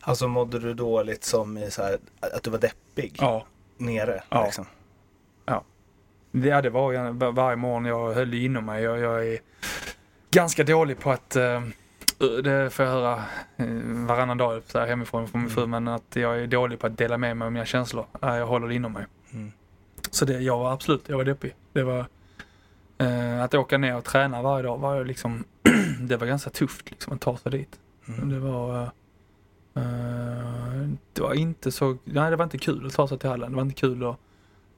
Alltså mådde du dåligt som i så här, att du var deppig? Ja. Nere? Ja. Liksom. Ja, det var jag var, varje morgon jag höll inom mig. Jag, jag är ganska dålig på att, eh, det får jag höra eh, varannan dag så här hemifrån från min fru, men att jag är dålig på att dela med mig av mina känslor. Jag håller det inom mig. Mm. Så det, jag var absolut, jag var deppig. Det var, eh, att åka ner och träna varje dag var liksom, det var ganska tufft liksom att ta sig dit. Mm. Det var, eh, det var inte så, nej det var inte kul att ta sig till hallen. Det var inte kul att,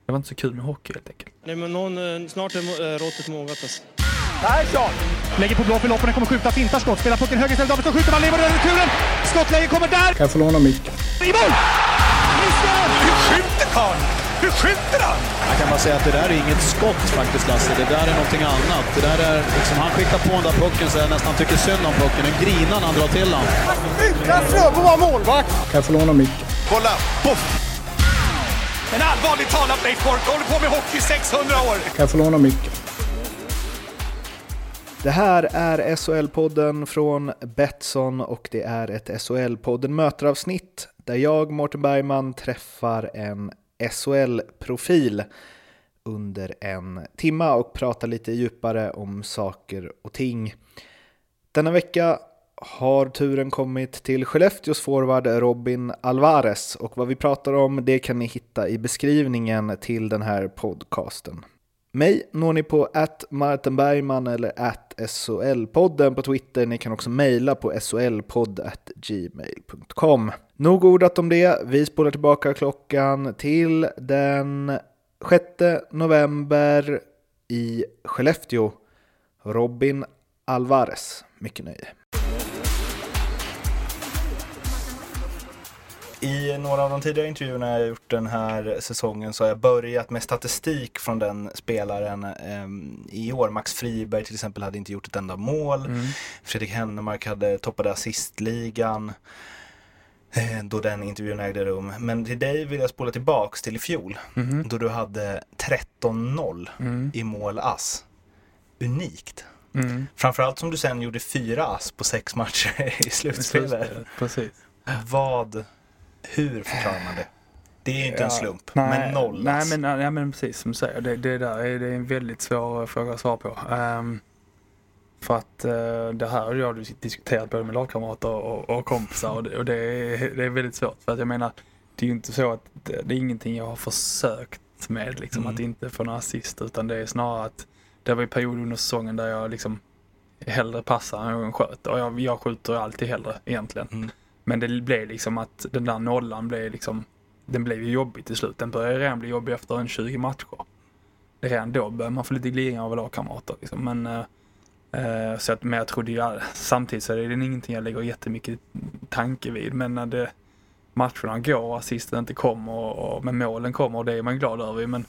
det var inte så kul med hockey helt enkelt. Nej, men någon, eh, snart är eh, råttet mogat alltså. Lägger på blå för loppen, den kommer skjuta, fintar skott, spelar pucken höger istället, Davidsson skjuter, man lever över returen! Skottläge kommer där! Kan jag få låna micken? I mål! Missar! Hur skjuter karln? Hur skjuter han? Jag kan bara säga att det där är inget skott faktiskt Lasse. Det där är någonting annat. Det där är liksom, han skickar på den där pucken så jag nästan tycker synd om pucken. Den grinar när han drar till den. Utan Fröbo var målvakt! Kan jag få låna micken? Kolla! Poff! En allvarligt talat Leif Boork håller på med hockey i 600 år. Kan jag få låna micken? Det här är SHL-podden från Betsson och det är ett SHL-podden möteravsnitt där jag, Mårten Bergman, träffar en SHL-profil under en timma och prata lite djupare om saker och ting. Denna vecka har turen kommit till Skellefteås forward Robin Alvarez och vad vi pratar om det kan ni hitta i beskrivningen till den här podcasten. Mig når ni på att Martin Bergman eller att SHL-podden på Twitter. Ni kan också mejla på solpodd.gmail.com. Nog ordat om det. Vi spolar tillbaka klockan till den 6 november i Skellefteå. Robin Alvarez. Mycket nöje. I några av de tidigare intervjuerna jag gjort den här säsongen så har jag börjat med statistik från den spelaren ehm, i år. Max Friberg till exempel hade inte gjort ett enda mål. Fredrik Hennemark hade toppade assistligan eh, då den intervjun ägde rum. Men till dig vill jag spola tillbaks till i fjol Mhm. då du hade 13-0 Mm. i mål ass. Unikt. Mm. Framförallt som du sen gjorde fyra ass på sex matcher i slutspelet. Precis. Vad, hur förklarar man det? Det är ju inte en Ja, slump, nej, men noll Nej ass. men, nej, men precis som du säger, det, det där är, det är en väldigt svår fråga att svara på. Ehm, för att eh, det här har jag diskuterat både med lagkamrater och, och kompisar och, det, och det, är, det är väldigt svårt. För att jag menar, det är ju inte så att det, det är ingenting jag har försökt med liksom Mm. att inte få några assist utan det är snarare att det var en period under säsongen där jag liksom hellre passar än sköt och jag, jag skjuter alltid hellre egentligen. Mm. Men det blev liksom att den där nollan blev liksom, den blev ju jobbig till slut. Den började redan bli jobbig efter en 20 matcher. Redan då började man få lite glidningar av lagkamrater. Liksom. Men, eh, eh, så att, men jag trodde ju, samtidigt så är det ingenting jag lägger jättemycket tanke vid. Men när det, matcherna går och assisten inte kommer och, och men målen kommer och det är man glad över. Men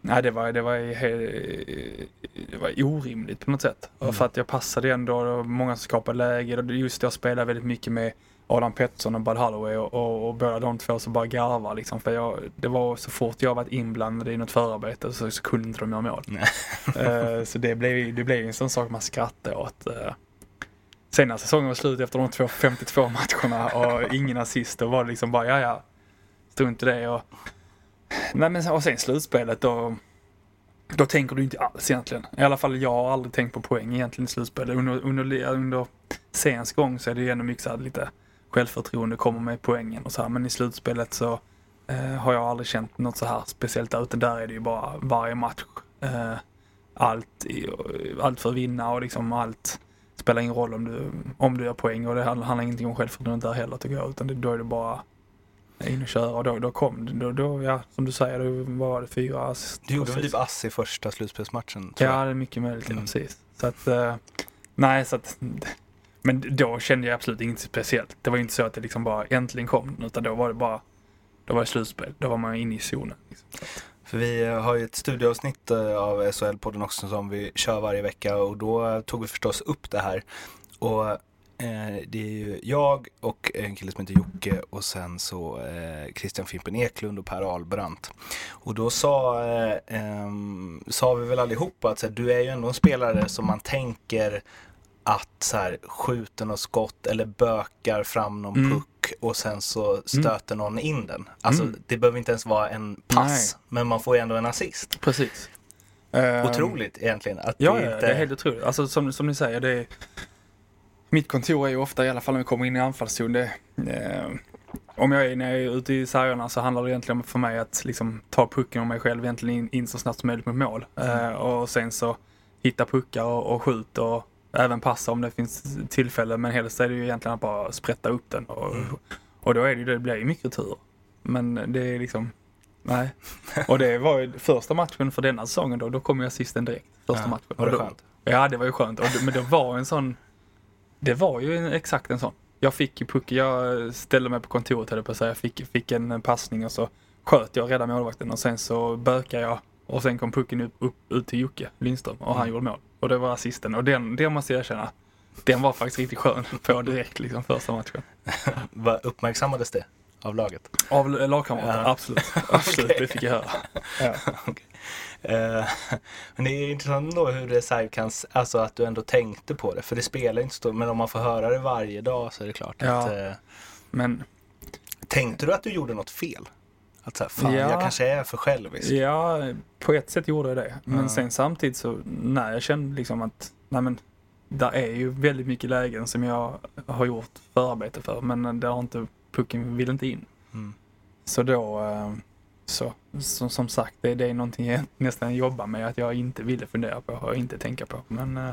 nej, det var, det var, he- det var orimligt på något sätt. Mm. För att jag passade ändå, det var många som skapade läge. Och just jag spelade väldigt mycket med Adam Pettersson och Bud Holloway och, och, och båda de två så bara garvar liksom. För jag, det var så fort jag varit inblandad i något förarbete så, så kunde inte de göra mål. Eh, så det blev, ju- det blev en sån sak man skrattade åt. Uh, sen när säsongen var slut efter de två 52 matcherna och ingen assist, då var det liksom bara ja ja, strunt i det. Och, nej men och sen slutspelet då, då tänker du inte alls egentligen. I alla fall jag har aldrig tänkt på poäng egentligen i slutspelet. Under, under, under sens gång så är det ju ändå mycket så här lite självförtroende kommer med poängen och så här. Men i slutspelet så eh, har jag aldrig känt något så här speciellt utan där är det ju bara varje match. Eh, allt, i, allt för att vinna och liksom allt spelar ingen roll om du, om du gör poäng och det handlar, handlar ingenting om självförtroende där heller tycker jag, utan det, då är det bara in och köra och då, då kom det, då, då, ja som du säger, då var det fyra assist. Du gjorde väl typ ass i första slutspelsmatchen? Ja, jag. det är mycket möjligt, Mm. precis. Så att, eh, nej så att, men då kände jag absolut inget speciellt. Det var ju inte så att det liksom bara äntligen kom, utan då var det bara, då var det slutspel. Då var man inne i zonen. Liksom. För vi eh, har ju ett studioavsnitt eh, av SHL-podden också som vi kör varje vecka och då tog vi förstås upp det här. Och eh, det är ju jag och en kille som heter Jocke och sen så eh, Christian Fimpen Eklund och Per Albrandt. Och då sa, eh, sa vi väl allihopa att här, du är ju ändå en spelare som man tänker att så här, skjuter något skott eller bökar fram någon Mm. puck och sen så stöter någon in den. Alltså Mm. det behöver inte ens vara en pass, men man får ju ändå en assist. Precis. Ehm, Otroligt egentligen att Ja, det inte... det är helt otroligt. Alltså som, som ni säger, det är... Mitt kontor är ju ofta, i alla fall när vi kommer in i anfallszon, det, eh, om jag är, när jag är ute i sargerna så handlar det egentligen om för mig att liksom ta pucken om mig själv egentligen in, in så snabbt som möjligt mot mål. Eh, och sen så hitta puckar och, och skjuta och även passa om det finns tillfälle. Men helst är det ju egentligen att bara sprätta upp den. Och, och då är det ju det, blir ju mycket tur. Men det är liksom, nej. Och det var ju första matchen för denna säsongen då, då kom jag assisten direkt. Första Ja, matchen. var det då- skönt? Ja, det var ju skönt. Och men det var en sån... Det var ju en, exakt en sån. Jag fick ju pucken, jag ställde mig på kontoret höll på att säga. Jag fick, fick en passning och så sköt jag räddade målvakten och sen så bökade jag och sen kom pucken upp, upp ut till Jocke Lindström och han gjorde mål. Och det var assisten och den, den måste jag erkänna. Den var faktiskt riktigt skön på direkt liksom första matchen. Vad uppmärksammades det av laget? Av lagkamrater, Ja. absolut. Absolut, Okej. det fick jag höra. Ja. Eh, men det är intressant ändå hur det så kan, alltså att du ändå tänkte på det. För det spelar inte så, men om man får höra det varje dag så är det klart Ja. att... Eh, Men tänkte du att du gjorde något fel? Att så här, fan Ja. jag kanske är för självisk. Ja, på ett sätt gjorde jag det. Men Ja. sen samtidigt så, nej, jag kände liksom att, nej men, där är ju väldigt mycket lägen som jag har gjort förarbete för, men det har inte, pucken vill inte in. Mm. Så då, eh, så, som, som sagt, det, det är någonting jag nästan jobbar med, att jag inte ville fundera på och inte tänka på. Men eh,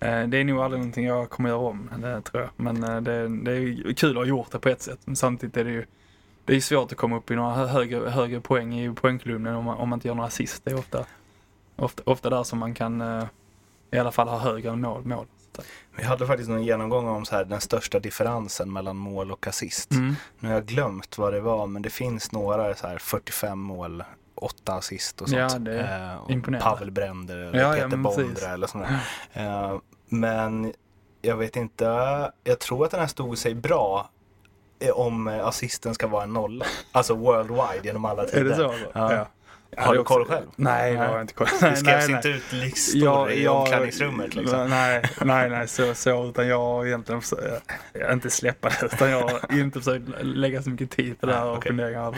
eh, det är nog aldrig någonting jag kommer göra om, det tror jag. Men det, det är kul att ha gjort det på ett sätt, men samtidigt är det ju det är svårt att komma upp i några hö- högre, högre poäng i poängkolumnen om man, om man inte gör några assist. Det är ofta, ofta, ofta där som man kan eh, i alla fall ha högre mål. mål. Vi hade faktiskt någon genomgång om så här, den största differensen mellan mål och assist. Mm. Nu har jag glömt vad det var, men det finns några så här 45 mål, 8 assist och sånt. Ja, det är Eh, och imponerande. Pavel Bränder eller Ja, ja, Peter men Bondra eller sånt där. Eh, men jag vet inte, jag tror att den här stod sig bra om eh, assisten ska vara en nolla. Alltså worldwide genom alla tider. Är det så? Ja. Ja, Har du koll själv? Nej, det har jag inte koll. Det skrevs inte ut listor i omklädningsrummet liksom. Nej, nej, nej, så, så utan jag har egentligen försökt, jag, inte släppa det, utan jag har inte försökt lägga så mycket tid på det här Nej, och okej. funderingar.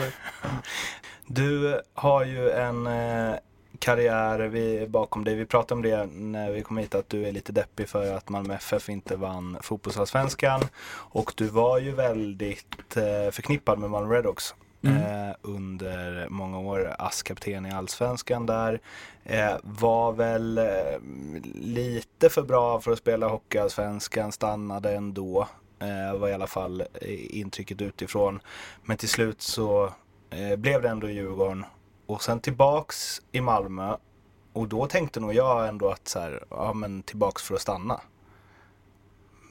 Du har ju en eh, karriär vi, bakom dig. Vi pratade om det när vi kom hit att du är lite deppig för att Malmö FF inte vann fotbollsallsvenskan. Och du var ju väldigt eh, förknippad med Malmö Redhawks. Mm. Eh, under många år, ASS-kapten i Allsvenskan där. Eh, var väl eh, lite för bra för att spela Hockeyallsvenskan, stannade ändå. Eh, var i alla fall eh, intrycket utifrån. Men till slut så eh, blev det ändå Djurgården. Och sen tillbaks i Malmö. Och då tänkte nog jag ändå att så här, ja men tillbaks för att stanna.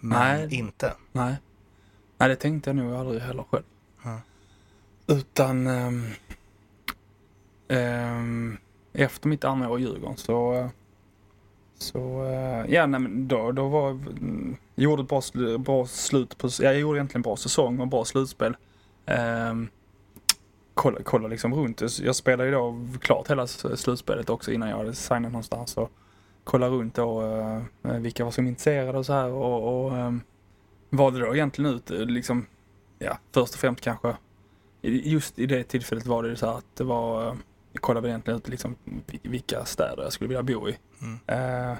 Men Nej. inte. Nej. Nej, det tänkte jag nog aldrig heller själv. Ja. Utan ehm, ehm, efter mitt andra år i Djurgården så, så eh, ja, nej, men då, då var mm, gjorde ett bra, bra slut på, jag gjorde egentligen bra säsong och bra slutspel. Um, kolla, kolla liksom runt. Jag spelade ju då klart hela slutspelet också innan jag hade signat någonstans. Och kolla runt då eh, vilka var som intresserade och så här och, och ehm, valde då egentligen ut eh, liksom, ja, först och främst kanske, just i det tillfället var det ju så här att det var, eh, jag kollade egentligen ut liksom vil- vilka städer jag skulle vilja bo i. Mm. Eh,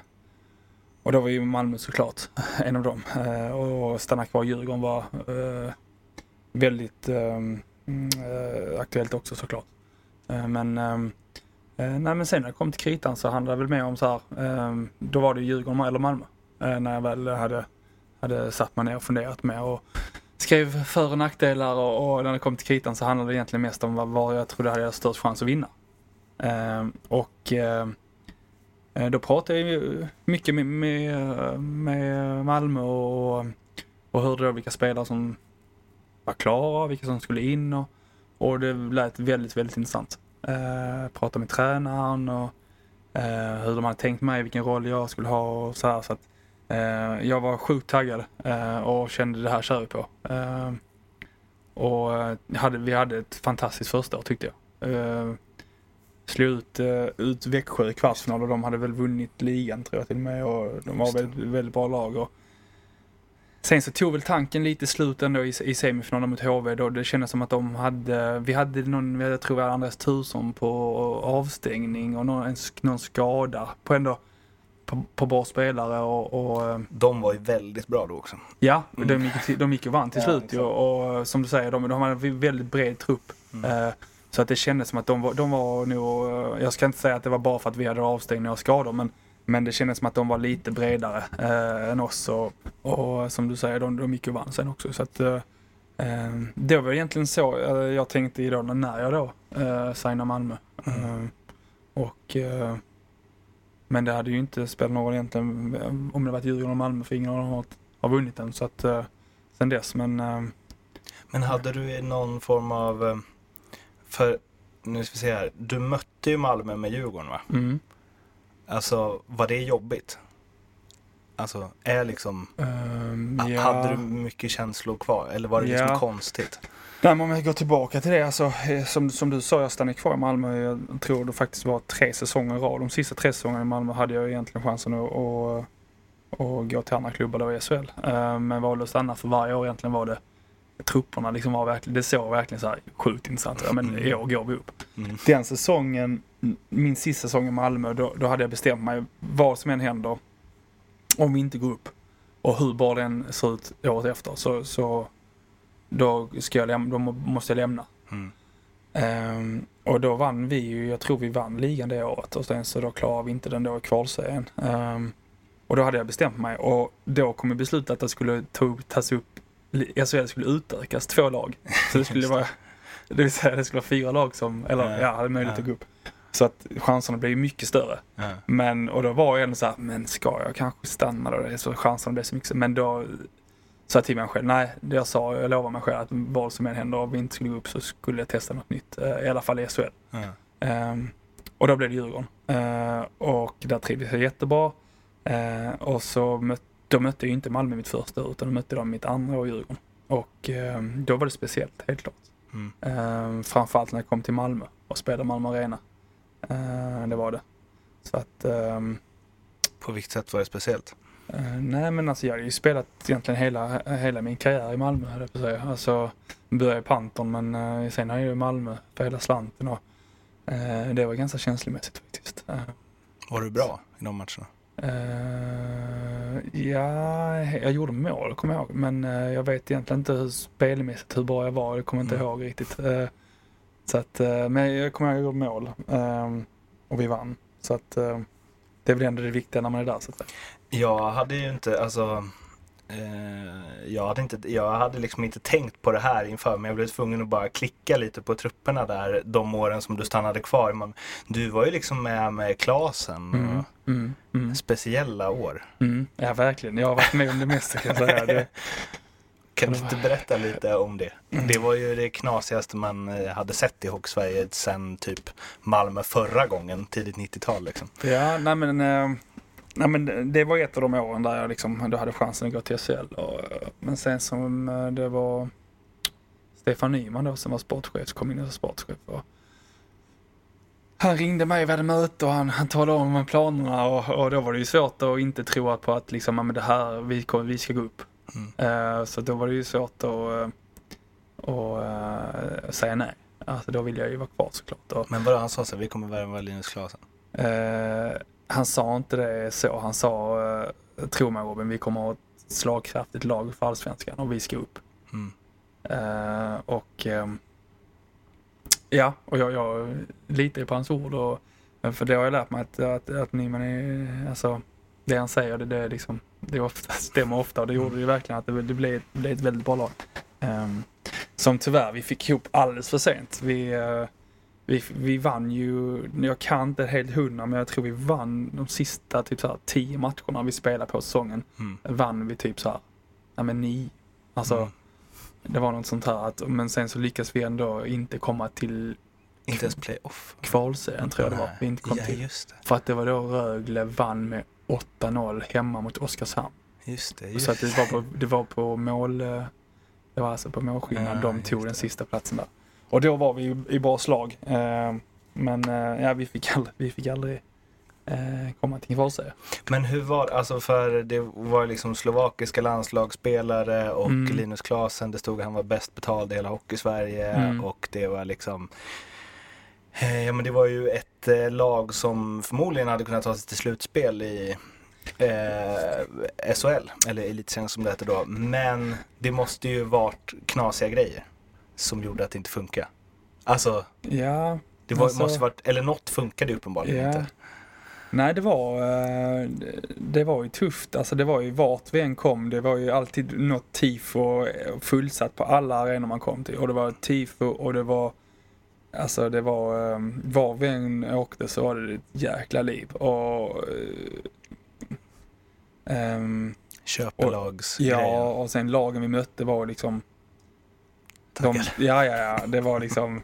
och då var ju Malmö såklart en av dem. Eh, och stanna kvar i Djurgården var eh, väldigt eh, Mm, eh, aktuellt också såklart. Eh, men ehm, eh, nej men sen när det kom till kritan så handlade det väl mer om så här, ehm, då var det Djurgården eller Malmö. Eh, när jag väl hade, hade satt mig ner och funderat mer och skrev för och nackdelar och, och när det kom till kritan så handlade det egentligen mest om vad, vad jag trodde hade störst chans att vinna. Ehm, och eh, då pratade jag ju mycket med, med, med Malmö och, och hörde då vilka spelare som var klara, vilka som skulle in och, och det lät väldigt, väldigt intressant. Eh, pratade med tränaren och eh, hur de hade tänkt mig, vilken roll jag skulle ha och så här. Så att, eh, jag var sjukt taggad eh, och kände det här kör vi på. Eh, och eh, hade, vi hade ett fantastiskt första år tyckte jag. Eh, slog ut, ut Växjö i kvartsfinal och de hade väl vunnit ligan tror jag till och med och de var väldigt, väldigt bra lag. Och Sen så tog väl tanken lite slut ändå i, i semifinalen mot HV då det kändes som att de hade, vi hade någon, jag tror vi hade Andreas Tursson på avstängning och någon, någon skada på ändå på, på bra spelare och, och eh, De var ju väldigt bra då också. ja, de, gick, till- de gick ju vann till Ja, slut ju, exakt. och, och som du säger, de, de hade en väldigt bred trupp. Eh, så att det kändes som att de var, de var nog, eh, jag ska inte säga att det var bara för att vi hade avstängningar och skador men men det kändes som att de var lite bredare eh, än oss och, och som du säger, de, de gick ju vann sen också. Så att, eh, eh, det var egentligen så eh, jag tänkte idag när jag då eh, signade Malmö. Eh, och, men det hade ju inte spelat någon roll egentligen om det varit Djurgården och Malmö för ingen av dem har, har vunnit den. Så att, sen dess, men Men hade du någon form av... För, nu ska vi se här. Du mötte ju Malmö med Djurgården va? mm, Alltså, var det jobbigt? Alltså, är liksom... ehm, ha- ja. Hade du mycket känslor kvar? Eller var det liksom Ja. konstigt? Nej, men om jag går tillbaka till det, alltså, eh, som, som du sa, jag stannade kvar i Malmö. Jag tror det faktiskt var tre säsonger i rad. De sista tre säsongerna i Malmö hade jag egentligen chansen att, att, att gå till andra klubbar då i SHL. Eh, Men valde att stanna för varje år egentligen var det trupperna liksom var verkligen, det såg verkligen så här sjukt intressant ut. Ja, men i år går vi upp. Mm. Den säsongen, min sista säsong i Malmö, då, då hade jag bestämt mig vad som än händer om vi inte går upp och hur bra den ser ut året efter så, så då, ska jag lämna, då må- måste jag lämna. Mm. Ehm, och då vann vi ju, jag tror vi vann ligan det året och sen så då klarade vi inte den då i kvalserien. Ehm, och då hade jag bestämt mig och då kom beslutet att det skulle ta, tas upp, SHL skulle utökas två lag. Så det skulle vara, det vill säga det skulle vara fyra lag som, eller Ja. ja, hade möjlighet Ja. att gå upp. Så att chanserna blev mycket större. Ja. Men, och då var jag ändå så här, men ska jag kanske stanna då? Så chanserna blev så mycket. Men då sa jag till mig själv, nej, det jag sa, jag lovade mig själv att vad som än händer, om vi inte skulle gå upp så skulle jag testa något nytt. eh, I alla fall i SHL. Ja. Ehm, och då blev det Djurgården. Eh, och där trivdes jag jättebra. Eh, och så möt, då mötte jag ju inte Malmö mitt första år, utan då mötte de mitt andra år Djurgården. Och ehm, då var det speciellt, helt klart. Mm. Ehm, framförallt när jag kom till Malmö och spelade Malmö Arena. Eh, det var det. Så att, ehm, På vilket sätt var det speciellt? Eh, nej men alltså jag har ju spelat egentligen hela, hela min karriär i Malmö höll jag på att säga. Alltså började i Panton men uh, sen har jag ju i Malmö för hela slanten och eh, det var ganska känslomässigt faktiskt. Eh, Var du bra i de matcherna? Ja, jag gjorde mål kommer jag ihåg men eh, jag vet egentligen inte hur spelmässigt hur bra jag var. Det kommer jag inte Mm. ihåg riktigt. Eh, så att, eh, men jag kommer ihåg att jag gjorde mål eh, och vi vann. Så att det är väl ändå det viktiga när man är där så att. Jag hade ju inte, alltså eh, jag, hade inte, jag hade liksom inte tänkt på det här inför men jag blev tvungen att bara klicka lite på trupperna där de åren som du stannade kvar. Man, du var ju liksom med med Klasen Mm, mm, mm. speciella år. Mm, ja, verkligen. Jag har varit med om det mesta kan jag säga. Det, Kan du inte berätta lite om det? Mm. Det var ju det knasigaste man eh, hade sett i Hockeysverige sen typ Malmö förra gången, tidigt 90-tal liksom. ja, nej men, eh, nej men det- var ett av de åren där jag liksom, då hade chansen att gå till SHL. Och, men sen som eh, det var Stefan Nyman då som var sportchef, som kom in som sportchef. Och han ringde mig, vi hade möte och han, han talade om planerna och, och då var det ju svårt att inte tro på att liksom, men det här, vi, kommer, vi ska gå upp. Mm. Eh, så då var det ju svårt att, eh, att eh, säga nej. Alltså då ville jag ju vara kvar såklart. Och, Men vadå, han sa så vi kommer värva Linus Klasen. Eh, han sa inte det så. Han sa, eh, tro mig Robin, vi kommer ha ett slagkraftigt lag för allsvenskan och vi ska upp. Mm. Eh, och ehm, ja, och jag, jag litar ju på hans ord. Och, för det har jag lärt mig att, att, att Nyman är, alltså, det han säger, det, det, är liksom, det ofta, stämmer ofta och det gjorde ju verkligen att det, det, blev, det blev ett väldigt bra lag. Ehm, som tyvärr vi fick ihop alldeles för sent. Vi, eh, vi, vi vann ju, jag kan inte helt hundra, men jag tror vi vann de sista typ så här, tio matcherna vi spelade på säsongen. Mm. Vann vi typ så här, ja men nio. Alltså, Mm. det var något sånt här att, men sen så lyckas vi ändå inte komma till Inte ens playoff. kvalserien tror jag det var. Vi inte kom ja, till. För att det var då Rögle vann med 8-0 hemma mot Oskarshamn. Just det. Just Så att det var på, det var på mål, eh, det var alltså på målskillnad Ja, de tog den sista platsen där. Och då var vi i, bra slag. Eh, Men eh, ja, vi fick aldrig, vi fick aldrig eh, komma till kvalserie. Men hur var alltså för det var liksom slovakiska landslagsspelare och Mm. Linus Klasen, det stod att han var bäst betald i hela Hockeysverige Mm. och det var liksom Ja men det var ju ett lag som förmodligen hade kunnat ta sig till slutspel i eh, SHL, eller Elitserien som det heter då. Men det måste ju varit knasiga grejer som gjorde att det inte funkar. Alltså, Ja, det var, Alltså- måste varit, eller något funkade uppenbarligen Ja. inte. Nej, det var, eh, det var ju tufft. Alltså det var ju vart vi än kom. Det var ju alltid något tifo fullsatt på alla arenor man kom till. Och det var tifo och det var, alltså det var, eh, var vi än åkte så var det ett jäkla liv. Och, eh, ehm, Köpelags ja, och sen lagen vi mötte var liksom, de, ja, ja, ja, det var liksom,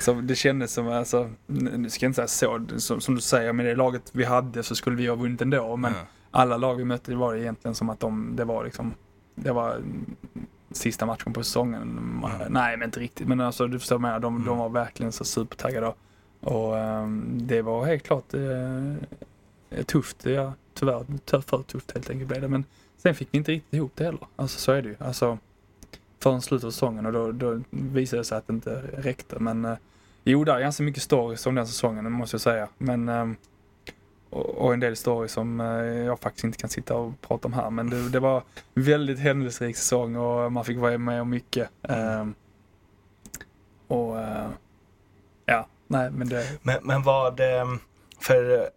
så det kändes som, alltså, nu ska jag inte säga så, som, som du säger, med det laget vi hade så skulle vi ha vunnit ändå. Men Ja. alla lag vi mötte det var egentligen som att de, det var liksom, det var mm, sista matchen på säsongen. Mm. Nej, men inte riktigt. Men alltså du förstår med, de, de var verkligen så supertaggade. Och, ehm, det var helt klart eh, tufft. Ja, tyvärr för tufft helt enkelt blev det. Men sen fick vi inte riktigt ihop det heller. Alltså så är det ju. Alltså, förrän slutet av säsongen och då, då visade det sig att det inte räckte. Men eh, jo, det är ganska mycket stories om den säsongen, det måste jag säga. Men ehm, och, en del stories som eh, jag faktiskt inte kan sitta och prata om här. Men det, det var väldigt händelserik säsong och man fick vara med om mycket. Ehm, och eh, ja, nej men det... Men, men vad, eh, för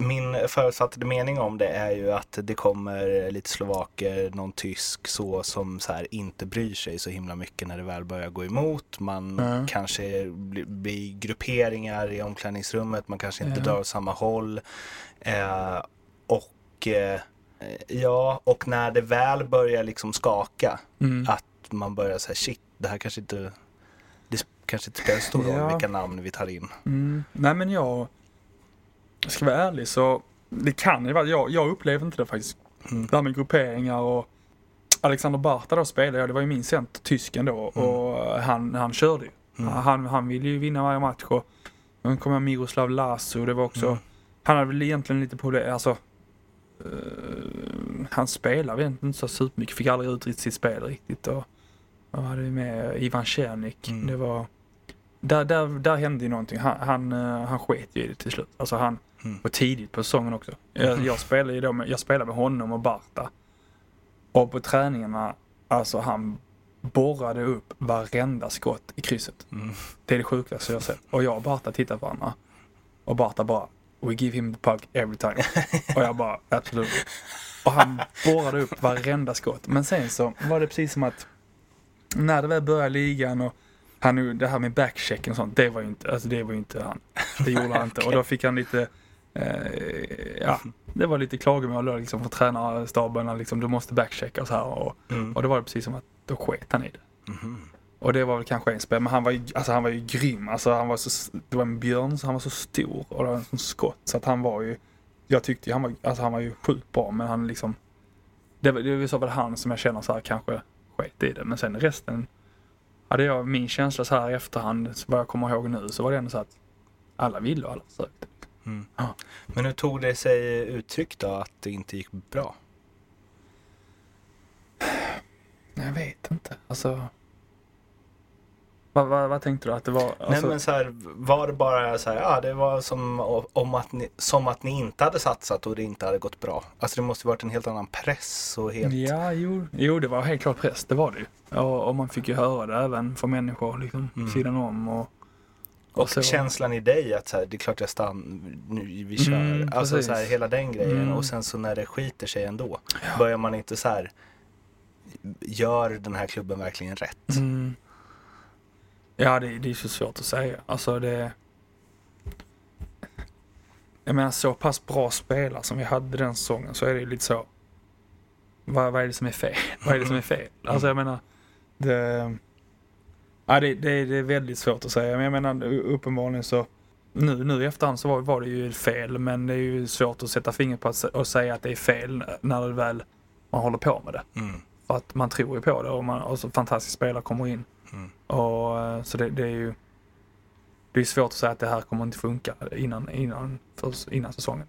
min förutfattade mening om det är ju att det kommer lite slovaker, någon tysk så som så här inte bryr sig så himla mycket när det väl börjar gå emot. Man Mm. kanske blir, grupperingar i omklädningsrummet, man kanske inte Ja. drar åt samma håll. Eh, och eh, ja, och när det väl börjar liksom skaka, Mm. att man börjar säga shit, det här kanske inte det kanske inte spelar stor roll Ja. vilka namn vi tar in. Mm. Nej men jag ska vara ärlig så det kan ju vara, jag, jag upplevde inte det faktiskt. Mm. Det här med grupperingar och Alexander Barta då spelade jag, det var ju min center, tysken då, och han, han körde ju. Mm. Han, han ville ju vinna varje match och sen kom jag Miroslav Lasu, det var också, Mm. han hade väl egentligen lite problem, alltså eh, han spelade egentligen inte så supermycket, fick aldrig ut sitt spel riktigt och vad hade med, Ivan Cernik, Mm. det var där, där, där hände ju någonting. Han, han, eh, han sket ju i det till slut. Alltså han Mm. var tidigt på säsongen också. Jag, jag, spelade ju då med, jag spelade med honom och Barta. Och på träningarna, alltså han borrade upp varenda skott i krysset. Mm. Det är det sjukaste jag sett. Och jag och Barta tittar på varandra. Och Barta bara, we give him the puck every time. och jag bara, absolut. Och han borrade upp varenda skott. Men sen så var det precis som att när det väl började ligan och han, det här med backchecken och sånt, det var ju inte, alltså det var ju inte han. Det gjorde han inte. Och då fick han lite, ja, det var lite klagomål då liksom från tränarstaben, liksom, du måste backchecka och så här. Och, Mm. och det var det precis som att då sket han i det. Mhm. Och det var väl kanske en spel, men han var ju, alltså han var ju grym. Alltså han var så, det var en björn, så han var så stor och det var en sån skott. Så att han var ju, jag tyckte han var, alltså han var ju sjukt bra, men han liksom, det var, det var så väl han som jag känner så här kanske sket i det. Men sen resten, hade jag min känsla så här i efterhand, så vad jag kommer ihåg nu, så var det ändå så att alla ville och alla försökte. Mm. Ja. Men hur tog det sig uttryck då att det inte gick bra? Nej, jag vet inte. Alltså, vad, vad, vad tänkte du att det var? Nej Alltså, men så här, var det bara så här, ja det var som om att ni, som att ni inte hade satsat och det inte hade gått bra. Alltså det måste varit en helt annan press och helt... Ja, jo, jo, det var helt klart press, det var det ju. Och, och man fick ju höra det även från människor liksom, Mm. sidan om. Och, Och så- känslan i dig att så här, det är klart jag stannar, nu vi kör. Mm, alltså så här, hela den grejen. Mm. Och sen så när det skiter sig ändå. Börjar man inte så här, gör den här klubben verkligen rätt? Mm. Ja, det, det är så svårt att säga. Alltså det... Jag menar så pass bra spelare som vi hade den säsongen så är det ju lite så. Vad, vad är det som är fel? vad är det som är fel? Alltså jag menar. Det, ja, det, det, det är väldigt svårt att säga. Men jag menar uppenbarligen så. Nu, nu i efterhand så var, var det ju fel men det är ju svårt att sätta fingret på att, och säga att det är fel när det väl man håller på med det. Mm. För att man tror ju på det och, man, och så fantastiska spelare kommer in. Mm. Och, eh, så det, det är ju det är svårt att säga att det här kommer inte funka innan, innan, för, innan säsongen.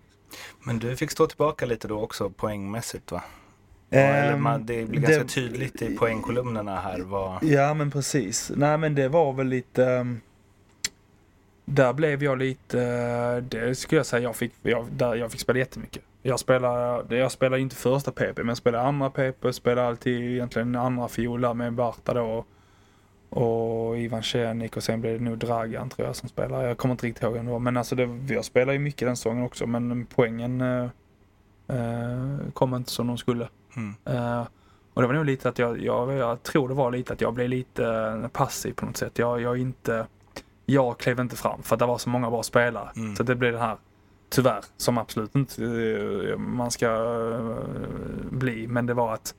Men du fick stå tillbaka lite då också poängmässigt va? Ja, eller man, det blir ganska Ehm, det- tydligt i poängkolumnerna här vad... Ja men precis. Nej men det var väl lite... ehm, Där blev jag lite, eh, det skulle jag säga, jag fick, jag, där jag fick spela jättemycket. Jag spelar, jag spelar inte första PP, men jag spelar andra PP, spelar alltid egentligen andra fiol där med Barta då. Och Ivan Cenik och sen blev det nog Dragan tror jag som spelar. Jag kommer inte riktigt ihåg ändå. Men alltså det, jag spelar ju mycket den säsongen också men poängen eh, eh, kom inte som de skulle. Mm. Eh, och det var nog lite att jag, jag, jag tror det var lite att jag blev lite eh, passiv på något sätt. Jag, jag inte, jag klev inte fram för att det var så många bra spelare. Mm. Så det blev det här, tyvärr, som absolut inte eh, man ska bli. Men det var att,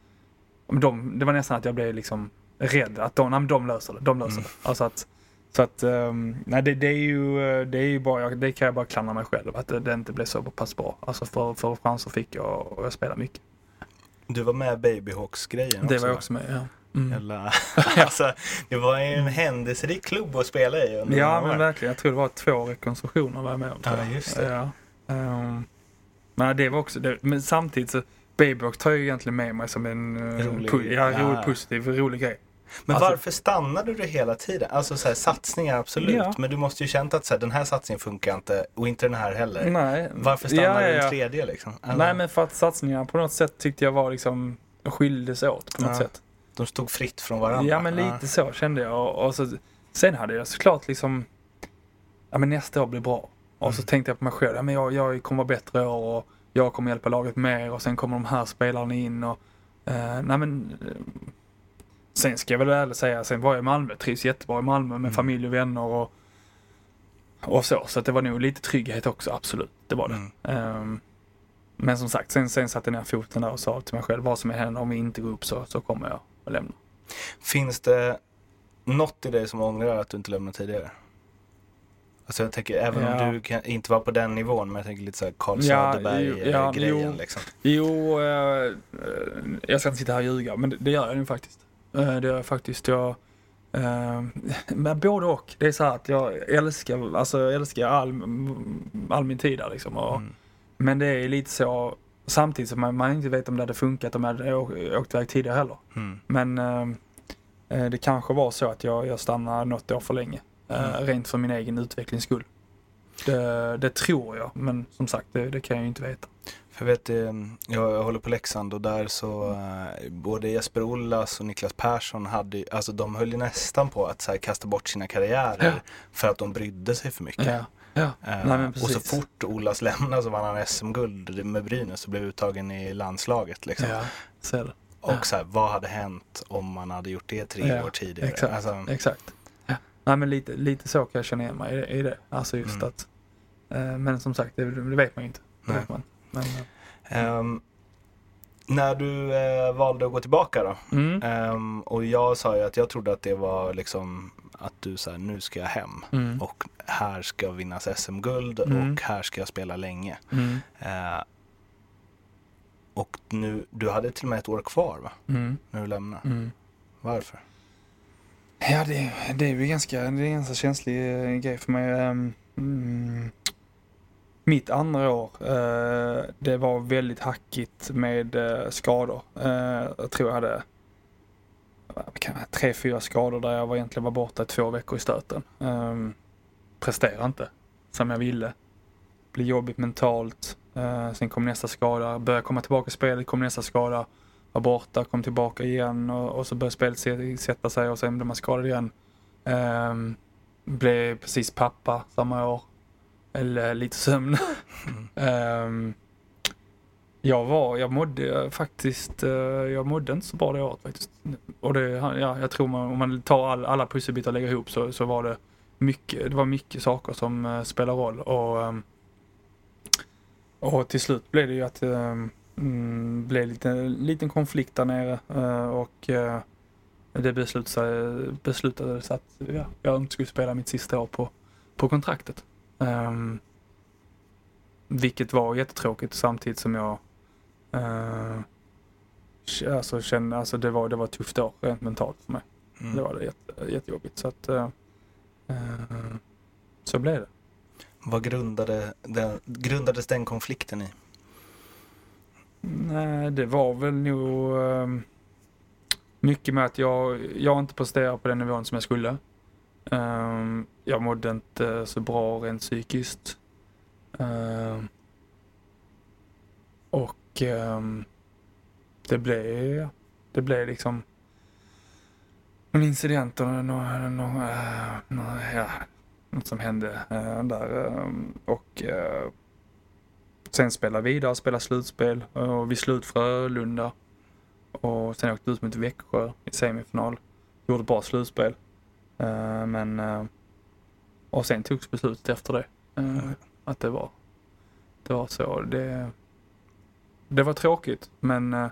de, det var nästan att jag blev liksom rädd att de, nej, de löser det, de löser Mm. det. Alltså att, så att, ehm, nej det, det är ju, det är ju bara, det kan jag bara klandra mig själv att det, det inte blev så pass bra. Alltså för, för chanser fick jag och jag spelade mycket. Du var med Babyhawks-grejen Det också var jag också med, ja. Mm. Jävla, alltså, det var en händelserik klubb att spela i under Ja men verkligen. Jag tror det var två rekonstruktioner var jag med om. Ja, just det. Ja. Ehm, men det var också det. Men samtidigt så Babybox tar jag egentligen med mig som en eh, Rolig- ja, ja. rolig, positiv, rolig grej. Men Alltså- varför stannade du hela tiden? Alltså så här, satsningar absolut, Ja. men du måste ju känt att så här, den här satsningen funkar inte och inte den här heller. Nej. Varför stannar ja, du ja, den tredje liksom? Alltså, Nej men för att satsningarna på något sätt tyckte jag var liksom skilde sig åt på något sätt. De stod fritt från varandra. Ja men lite så kände jag. Och, och så, sen hade jag såklart liksom, ja men nästa år blir bra. Och så Mm. tänkte jag på mig själv, ja men jag, jag kommer vara bättre år och jag kommer hjälpa laget mer och sen kommer de här spelarna in och, eh, nej men, sen ska jag väl ärligt säga, sen var jag i Malmö, trivs jättebra i Malmö med Mm. familj och vänner och, och så. Så att det var nog lite trygghet också, absolut. Det var det. Mm. Ehm, men som sagt, sen, sen satte jag ner foten där och sa till mig själv, vad som än händer om vi inte går upp så, så kommer jag att lämna. Finns det något i dig som ångrar att du inte lämnade tidigare? Alltså jag tänker, även Ja. om du kan, inte var på den nivån, men jag tänker lite såhär Carl Ja, Söderberg-grejen ja, jo. liksom. Jo, eh, eh, jag ska inte sitta här och ljuga, men det, det gör jag nu faktiskt. Eh, det gör jag faktiskt. Jag, eh, men både och. Det är så att jag älskar, alltså, jag älskar all, all min tid där liksom. Och, Mm. Men det är lite så, samtidigt som man, man inte vet om det hade funkat om jag hade åkt iväg tidigare heller. Mm. Men eh, det kanske var så att jag, jag stannade något år för länge. Eh, Mm. Rent för min egen utvecklings skull. Det, det tror jag, men som sagt, det, det kan jag ju inte veta. För jag vet, jag, jag håller på Leksand och där så eh, både Jesper Ollas och Niklas Persson hade alltså de höll ju nästan på att här, kasta bort sina karriärer Ja. för att de brydde sig för mycket. Ja, ja. Eh, Nej, och så fort Ollas lämnade så vann han SM-guld med Brynäs och blev uttagen i landslaget. Liksom. Och så här, vad hade hänt om man hade gjort det tre år tidigare? Exakt. Alltså, exakt. Nej men lite, lite så kan jag känna igen mig i, det. Alltså just Mm. att, eh, men som sagt det, det vet man ju inte. Det vet man. Men, ehm, när du eh, valde att gå tillbaka då? mm, Ehm, och jag sa ju att jag trodde att det var liksom att du sa nu ska jag hem mm, och här ska vinnas SM-guld Mm. och här ska jag spela länge. Eh, och nu, du hade till och med ett år kvar va? mm, När du lämnade. mm. Varför? Ja det, det är ju ganska, det är en ganska känslig eh, grej för mig. Mm, mitt andra år, eh, det var väldigt hackigt med eh, skador. Eh, jag tror jag hade vad kan jag, tre, fyra skador där jag var egentligen var borta i två veckor i stöten. Ehm, Presterade inte som jag ville. Blev jobbigt mentalt. Eh, sen kom nästa skada. Började komma tillbaka i spelet, kom nästa skada. Var borta, kom tillbaka igen och, och så började spelet sätta sig och sen blev man skadad igen. Ehm, blev precis pappa samma år. Eller lite sömn. Ehm, jag var, jag mådde faktiskt, eh, jag mådde inte så bra det året faktiskt. Och det, ja, jag tror man, om man tar all, alla pusselbitar och lägger ihop så, så var det mycket, det var mycket saker som uh, spelar roll. Och, ehm, och till slut blev det ju att um, mm, blev lite, en liten konflikt där nere eh, och det beslutade, beslutades att ja, jag inte skulle spela mitt sista år på, på kontraktet. Ehm, vilket var jättetråkigt samtidigt som jag uh, alltså kände, alltså det var, det var ett tufft år rent mentalt för mig. Mm. Det var det jätte, jättejobbigt så att uh, uh, så blev det. Vad grundade den, grundades den konflikten i? Nej, det var väl nog ehm, mycket med att jag, jag inte presterar på den nivån som jag skulle. Ehm, jag mådde inte så bra rent psykiskt. Ehm, och um, det blev, det blev liksom någon incident och någon, någon, någon, någon, ja, något som hände uh, där. Um, och uh, sen spela vidare, spela slutspel eh, och vi slut Frölunda. Och sen åkte vi ut mot Växjö i semifinal. Gjorde bra slutspel. Men och sen togs beslutet efter det. eh, Att det var, det var så. Det, det var tråkigt men eh,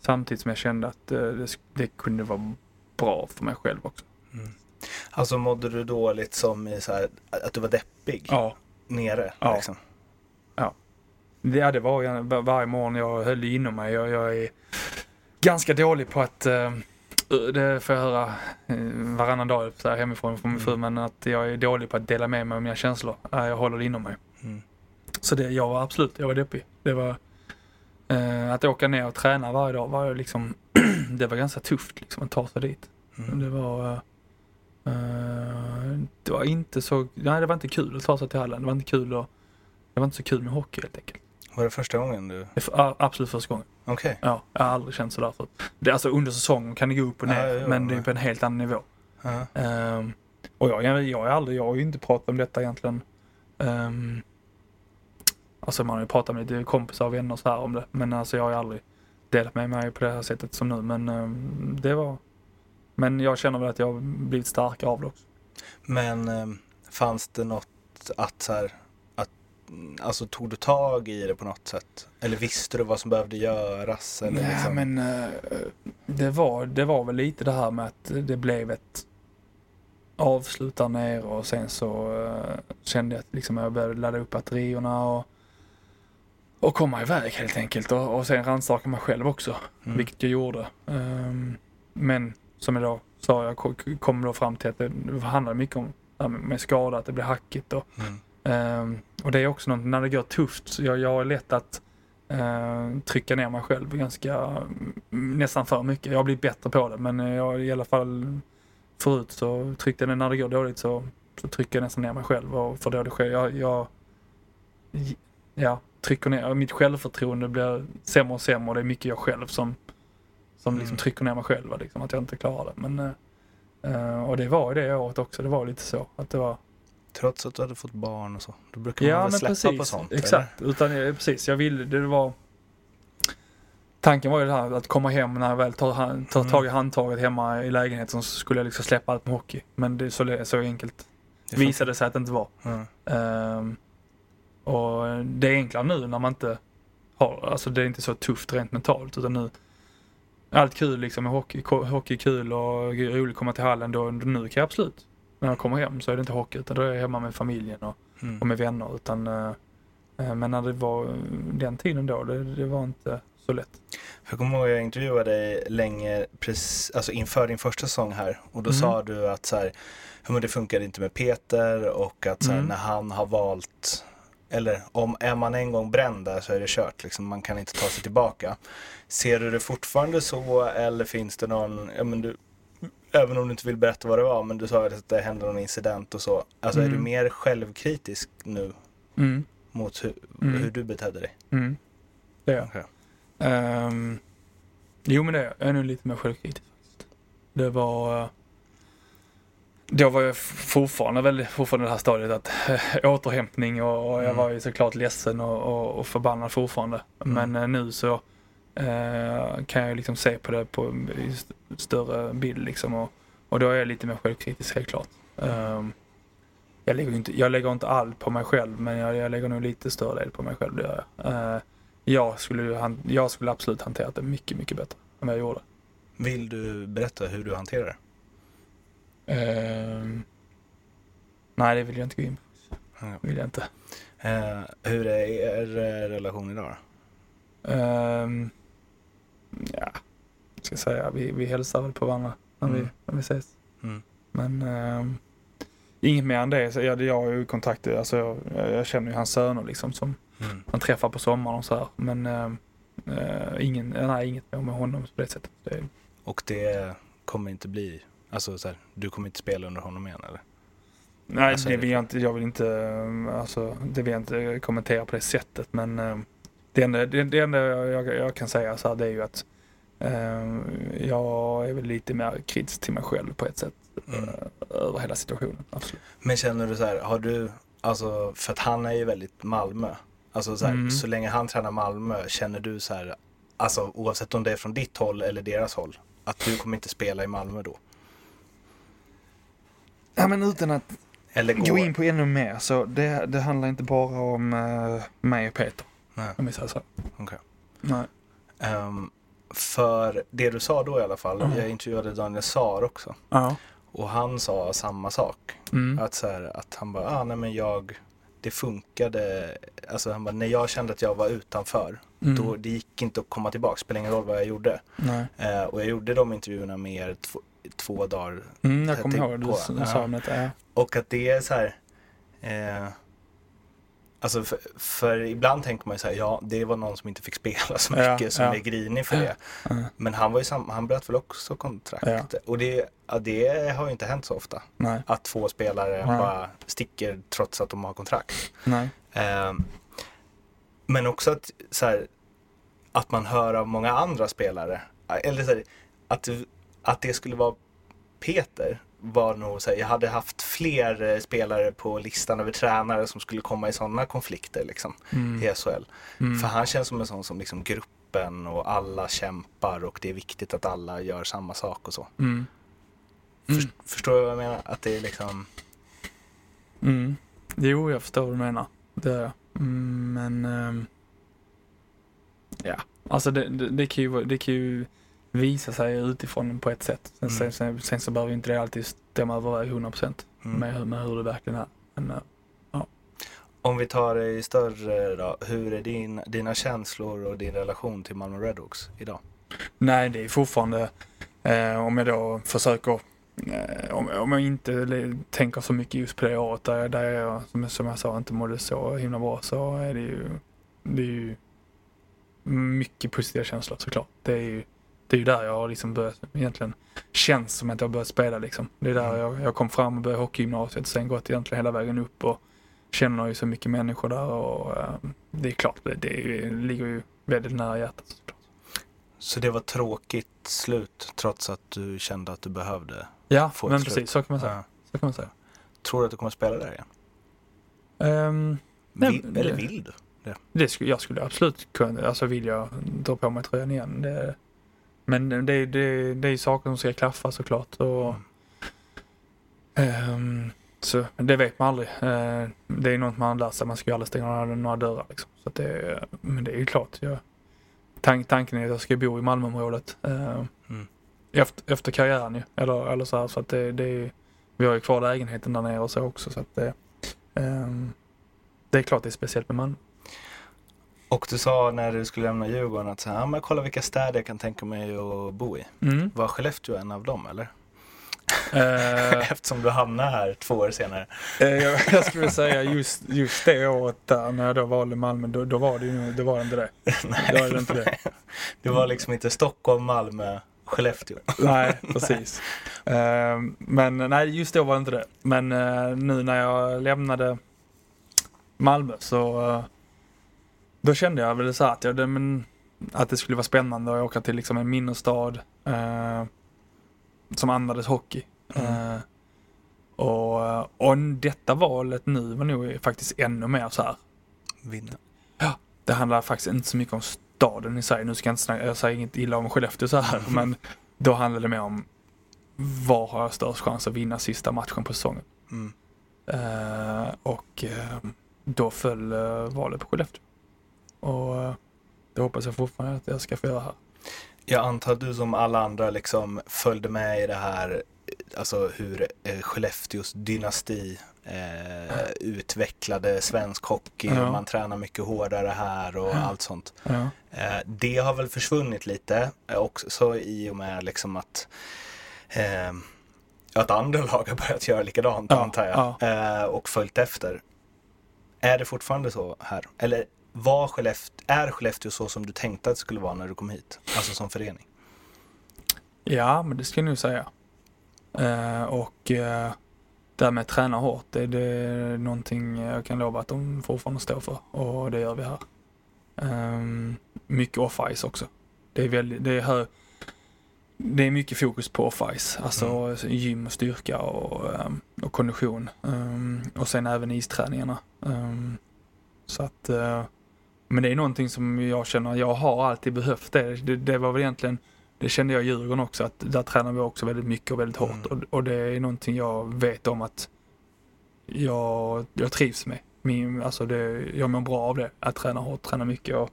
samtidigt som jag kände att eh, det, det kunde vara bra för mig själv också. Alltså mådde du dåligt som i så här, att du var deppig? Ja. Nere? Ja. Liksom. Ja, det var jag, var- varje morgon jag höll inom mig. Jag, jag är ganska dålig på att, eh, det får jag höra eh, varannan dag så här hemifrån från min fru, men att jag är dålig på att dela med mig av mina känslor. Eh, Jag håller det inom mig. Mm. Så det, jag var absolut, jag var deppig. Det var, eh, att åka ner och träna varje dag var liksom, det var ganska tufft liksom att ta sig dit. Mm. Det var, eh, det var inte så, nej det var inte kul att ta sig till hallen. Det var inte kul och, det var inte så kul med hockey helt enkelt. Var det första gången du... För- absolut första gången. Okej. Ja, jag har aldrig känt sådär förut. Det alltså under säsongen kan det gå upp och ner, Ja, men det är på en helt annan nivå. Ehm, och jag, jag, jag, är aldrig, jag har ju inte pratat om detta egentligen. Um, alltså man har ju pratat med lite kompisar och vänner så här om det, men alltså jag har ju aldrig delat med mig på det här sättet som nu. Men ehm, det var... Men jag känner väl att jag har blivit starkare av det också. Men eh, fanns det något att så här, alltså tog du tag i det på något sätt? Eller visste du vad som behövde göras? Eller Nej, liksom? men eh, det, var, det var väl lite det här med att det blev ett avslut där nere och sen så eh, kände jag att liksom jag behövde ladda upp batterierna och, och komma iväg helt enkelt och, och sen rannsaka mig själv också, Mm. vilket jag gjorde. Ehm, men som jag då sa, jag ko- kom då fram till att det handlade mycket om med skada, att det blev hackigt och Mm. Ehm, och det är också något, när det går tufft, så jag, jag har lätt att eh, trycka ner mig själv ganska, mm, nästan för mycket. Jag har blivit bättre på det, men jag i alla fall förut så tryckte jag, när det går dåligt så, så trycker jag nästan ner mig själv och för då det sker. Jag, jag ja, trycker ner, mitt självförtroende blir sämre och sämre och det är mycket jag själv som, som liksom Mm. trycker ner mig själv, liksom, att jag inte klarar det. Men, eh, och det var ju det året också, det var lite så att det var Trots att du hade fått barn och så. Då brukar man Ja väl släppa precis, på sånt? exakt. Utan eh, precis, jag ville, det var Tanken var ju det här att komma hem när jag väl tar, tar Mm. tag i handtaget hemma i lägenheten så skulle jag liksom släppa allt med hockey. Men det är så, så enkelt Det visade sig att det inte var. Ja. Ehm, och det är enklare nu när man inte har, alltså det är inte så tufft rent mentalt utan nu allt kul liksom med hockey, hockey är kul och roligt att komma till hallen då, nu kan jag absolut när jag kommer hem så är det inte hockey utan då är jag hemma med familjen och Mm. och med vänner. Utan, eh, eh, men när det var eh, den tiden då, det, det var inte så lätt. Jag kommer ihåg att jag intervjuade dig länge precis, alltså inför din första säsong här och då Mm. sa du att så här, men det funkade inte med Peter och att så här, Mm. när han har valt eller om är man en gång bränd där så är det kört, liksom, man kan inte ta sig tillbaka. Ser du det fortfarande så eller finns det någon, ja, men du, även om du inte vill berätta vad det var, men du sa att det hände någon incident och så. Alltså är du Mm. mer självkritisk nu Mm. mot hur, Mm. hur du betedde dig? Mm. Det är jag. Okej. Ehm, jo men det är jag. Jag är nog lite mer självkritisk. Det var... eh, Då var jag fortfarande väldigt, fortfarande i det här stadiet att äh, återhämtning och, och jag Mm. var ju såklart ledsen och, och, och förbannad fortfarande. Mm. Men eh, nu så eh, kan jag liksom se på det på större bild liksom och, och då är jag lite mer självkritisk helt klart. Ehm, jag, lägger inte, jag lägger inte allt på mig själv men jag, jag lägger nog lite större del på mig själv, det gör jag. Eh, jag, skulle, han- jag skulle absolut hanterat det mycket, mycket bättre än vad jag gjorde. Vill du berätta hur du hanterar det? Ehm, nej, det vill jag inte gå in på. Vill jag inte. Eh, hur är er relation idag då? Um, ja, jag ska säga, vi, vi hälsar väl på varandra när, vi, Mm. när vi ses. Mm. Men ehm, inget mer än det. Så jag, jag har ju kontakt, alltså jag, jag känner ju hans söner liksom som Mm. man träffar på sommaren och så här. Men eh, ingen, nej, inget mer med honom på det sättet. Det, Och det kommer inte bli, alltså så här, du kommer inte spela under honom igen eller? nej, Alltså, det vill jag inte, jag vill inte, eh, alltså det vill jag inte kommentera på det sättet. Men det enda, det, det enda jag, jag, jag kan säga så här, det är ju att eh, jag är väl lite mer kritisk till mig själv på ett sätt. Mm. eh, över hela situationen. Absolut. Men känner du så här, har du, alltså för att han är ju väldigt Malmö. Alltså så här, Mm. så länge han tränar Malmö, känner du så här, alltså oavsett om det är från ditt håll eller deras håll, att du kommer inte spela i Malmö då? Ja men utan att Eller gå in på ännu mer så det, det handlar inte bara om uh, mig och Peter. Nej. Om vi säger så. Okej. Nej. Ehm, för det du sa då i alla fall, Mm. jag intervjuade Daniel Saar också. Ja. Och han sa samma sak. Mm. Att, så här, att han bara, ah, nej men jag, det funkade. Alltså han bara, när jag kände att jag var utanför, Mm. då det gick inte att komma tillbaka. Spelar ingen roll vad jag gjorde. Eh, och jag gjorde de intervjuerna med er två, två dagar. Mm, jag kommer tänkte ihåg du ja. sa om detta. Ja. Och att det är så här. Eh, alltså för, för ibland tänker man ju så här, ja det var någon som inte fick spela så Ja, mycket som ja. är grinig för det. Ja. Men han var ju sam, han bröt väl också kontrakt. Och det, ja, det har ju inte hänt så ofta. Nej. Att två spelare Nej. bara sticker trots att de har kontrakt. Eh, men också att, så här, att man hör av många andra spelare, eller så här, att, att det skulle vara Peter var nog så här, jag hade haft fler eh, spelare på listan över tränare som skulle komma i sådana konflikter liksom, Mm. i SHL. Mm. För han känns som en sån som liksom gruppen och alla kämpar och det är viktigt att alla gör samma sak och så. Mm. För, Förstår du vad jag menar? Att det är liksom, Mm. Jo, jag förstår vad du menar. Det gör jag. Mm, men... ehm, ja, alltså det, det, det, kan ju, det kan ju visa sig utifrån på ett sätt. Sen, Mm. sen, sen, så behöver inte det alltid stämma överväg 100% mm. med, med hur det verkligen är. Men, eh, Om vi tar det i större då, hur är din, dina känslor och din relation till Malmö Redhawks idag? nej, det är fortfarande, eh, om jag då försöker eh, om, om jag inte tänker så mycket just på det året där, där jag, som, som jag sa, inte mådde så himla bra så är det ju, det är ju mycket positiva känslor såklart. Det är ju, det är ju där jag har liksom börjat, egentligen känns som att jag har börjat spela liksom. Det är där Mm. jag, jag kom fram och började hockeygymnasiet, sen gått egentligen hela vägen upp och känner ju så mycket människor där och eh, det är klart, det, det ligger ju väldigt nära hjärtat. Så det var tråkigt slut trots att du kände att du behövde? Ja, Få ett men slut. precis, så kan man säga. Ja. Så kan man säga. Tror du att du kommer spela där igen? Ehm, Nej, Vill, men eller det- vill du? Det skulle, jag skulle absolut kunna, alltså vill jag dra på mig tröjan igen. Det, men det, det, det är ju saker som ska klaffa såklart. Och, ehm, så det vet man aldrig. Eh, det är något man lär sig, man ska ju aldrig stänga några, några dörrar. Liksom. Så det, men det är ju klart, jag, tank, tanken är att jag ska bo i Malmöområdet. Eh, Mm. efter, efter karriären ju. Eller, eller så här, så att det, det är, vi har ju kvar lägenheten där nere och så också. Så att det, ehm, det är klart det är speciellt med Malmö. Och du sa när du skulle lämna Djurgården att så här, men kolla vilka städer jag kan tänka mig att bo i. Mm. Var Skellefteå en av dem eller? Eh, Eftersom du hamnade här två år senare. eh, jag, jag skulle säga just, just det året där när jag då valde Malmö, då, då var det ju då var det inte det. Nej, Då var det inte det. Det var liksom inte Stockholm, Malmö, Skellefteå. Nej, precis. Eh, men nej, just då var det inte det. Men nu när jag lämnade Malmö så då kände jag väl så att, jag, det, men, att det skulle vara spännande att åka till liksom en mindre stad eh, som andades hockey. Mm. Eh, och, och detta valet nu var nog faktiskt ännu mer så här. Vinna. Det handlar faktiskt inte så mycket om staden i sig. Nu ska jag inte snacka, jag säger inget illa om Skellefteå så här, men då handlar det mer om var har jag störst chans att vinna sista matchen på säsongen. Mm. Eh, och eh, då föll eh, valet på Skellefteå. Och eh, det hoppas jag fortfarande att jag ska få göra här. Jag antar att du som alla andra liksom följde med i det här, alltså hur eh, Skellefteås dynasti eh, utvecklade svensk hockey Ja. man tränar mycket hårdare här och allt sånt. Ja. Eh, det har väl försvunnit lite eh, också i och med liksom att eh, att andra lag har börjat göra likadant Ja, antar jag. Och följt efter. Är det fortfarande så här? Eller var Skellefteå, är Skellefteå så som du tänkte att det skulle vara när du kom hit? Alltså som förening? Ja, men det ska jag nog säga. Eh, och eh, det här med att träna hårt, det, det är någonting jag kan lova att de fortfarande står för. Och det gör vi här. Um, mycket off-ice också. Det är, väldigt, det, är hö, det är mycket fokus på off-ice. Alltså gym och styrka och, ehm, och kondition. Um, och sen även isträningarna. Um, så att, eh, men det är någonting som jag känner, jag har alltid behövt det. Det, det var väl egentligen det kände jag i Djurgården också, att där tränar vi också väldigt mycket och väldigt hårt. Mm. Och, och det är någonting jag vet om att jag, jag trivs med. Min, alltså det, jag mår bra av det, att träna hårt, träna mycket. Och,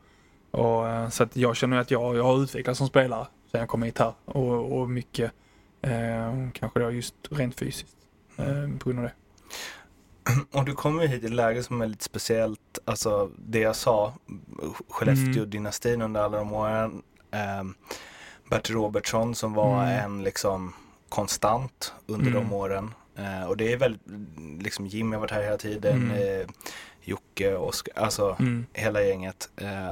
och, eh, så att jag känner att jag, jag har utvecklats som spelare sen jag kom hit här. Och, och mycket, eh, kanske då just rent fysiskt, eh, på grund av det. Och du kommer hit i ett läge som är lite speciellt. Alltså det jag sa, Skellefteå-dynastin under alla de åren. Um, Bertil Robertsson som var Mm. en liksom konstant under Mm. de åren. Eh, och det är väldigt, liksom Jimmy har varit här hela tiden, Mm. eh, Jocke, Oskar, alltså Mm. hela gänget. Eh,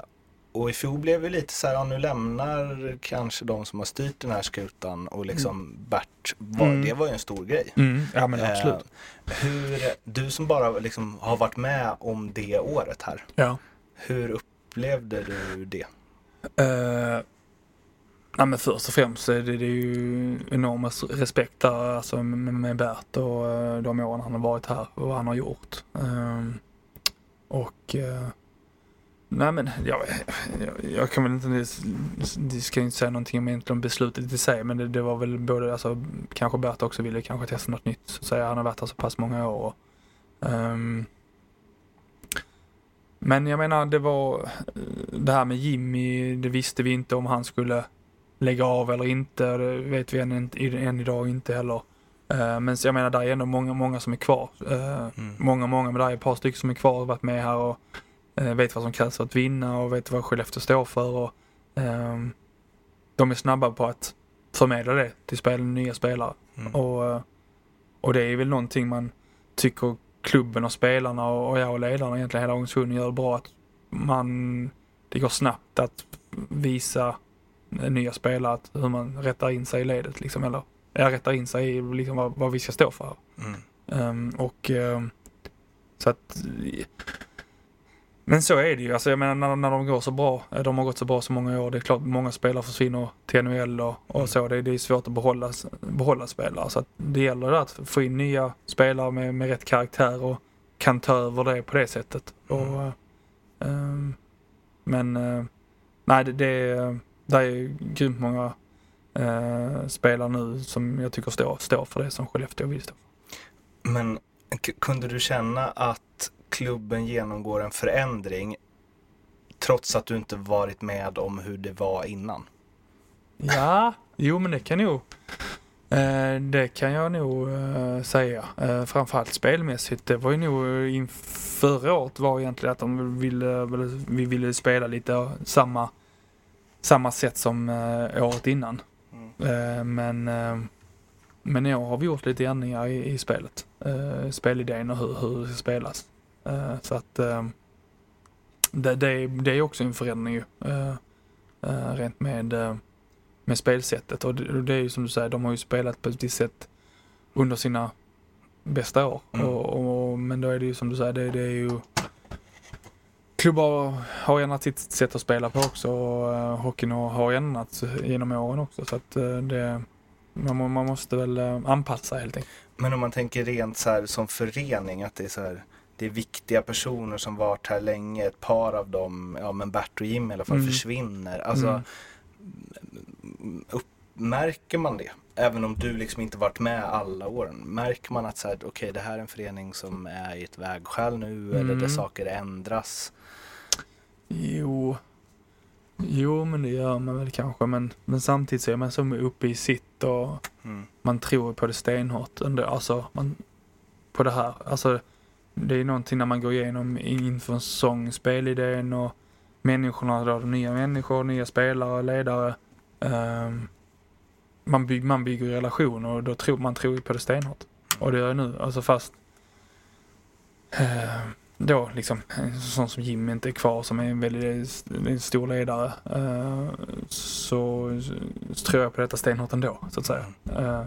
och i fjol blev vi lite så här, ja, nu lämnar kanske de som har styrt den här skutan och liksom Bert, var, Mm. det var ju en stor grej. Mm. Ja men absolut. Eh, hur, du som bara liksom har varit med om det året här, Ja. hur upplevde du det? Uh, nej men först och främst är det, det är ju enorm res- respekt där alltså med, med Bert och eh, de åren han har varit här och vad han har gjort. Ehm, och eh, nej men jag, jag, jag kan väl inte, det, ska inte säga någonting om egentligen beslutet i sig men det, det var väl både, alltså kanske Bert också ville kanske testa något nytt så att säga. Han har varit här så pass många år. Och, ehm, men jag menar det var det här med Jimmy, det visste vi inte om han skulle lägga av eller inte. Det vet vi än, än idag inte heller. Eh, men jag menar, där är ändå många, många som är kvar. Eh, Mm. Många, många, men där är ett par stycken som är kvar och varit med här och vet vad som krävs för att vinna och vet vad Skellefteå står för. Och, ehm, de är snabba på att förmedla det till spel, nya spelare. Mm. Och, eh, och det är väl någonting man tycker klubben och spelarna och, och jag och ledarna, egentligen hela organisationen gör bra. Att man, det går snabbt att visa nya spelare att hur man rättar in sig i ledet liksom. Eller ja, rättar in sig i liksom vad, vad vi ska stå för. Mm. Ehm, och ehm, så att men så är det ju. Alltså jag menar när, när de går så bra, eh, de har gått så bra så många år, det är klart många spelare försvinner till NHL och, och Mm. så. Det, det är svårt att behålla, behålla spelare. Så det gäller att få in nya spelare med, med rätt karaktär och kan ta över det på det sättet. Och, Mm. ehm, men eh, nej, det, det, det är grymt många eh, spelare nu som jag tycker står, står för det som Skellefteå vill stå för. Men kunde du känna att klubben genomgår en förändring trots att du inte varit med om hur det var innan? Ja, jo men det kan nog eh, det kan jag nog eh, säga. Eh, framförallt spelmässigt. Det var ju nog in förra året var egentligen att de ville, vi ville spela lite samma, samma sätt som året innan. Eh, men, men i år har vi gjort lite ändringar i, i spelet. Spelidén och hur, hur det ska spelas. Eh, så att eh, det, det, är- det är också en förändring ju. Eh, rent med med spelsättet. Och det, det är ju som du säger, de har ju spelat på ett visst sätt under sina bästa år. Mm. Och, och, men då är det ju som du säger, det, det är ju Klubbar har ändrat sitt sätt att spela på också och uh, hockeyn har- ändrats genom åren också. Så att eh, det, man, man måste väl eh, anpassa helt enkelt. Men om man tänker rent så här som förening att det är så här det är viktiga personer som varit här länge, ett par av dem, ja men Bert och Jim i alla fall, Mm. försvinner. Alltså, Mm. upp, märker man det? Även om du liksom inte varit med alla åren. Märker man att så här, okej det här är en förening som är i ett vägskäl nu eller där Mm. saker ändras? Jo, jo men det gör man väl kanske. Men, men samtidigt så är man så uppe i sitt och Mm. man tror på det stenhårt. Alltså, man, på det här. Alltså, det är någonting när man går igenom inför en säsong, spelidén och människorna, då, nya människor, nya spelare, ledare. ehm, man, bygg, man bygger relationer och då tror man tror på det stenhårt. Och det gör jag nu. Alltså fast eh, då liksom en sån som Jim inte är kvar som är en väldigt en stor ledare eh, så, så tror jag på detta stenhårt ändå så att säga. Eh,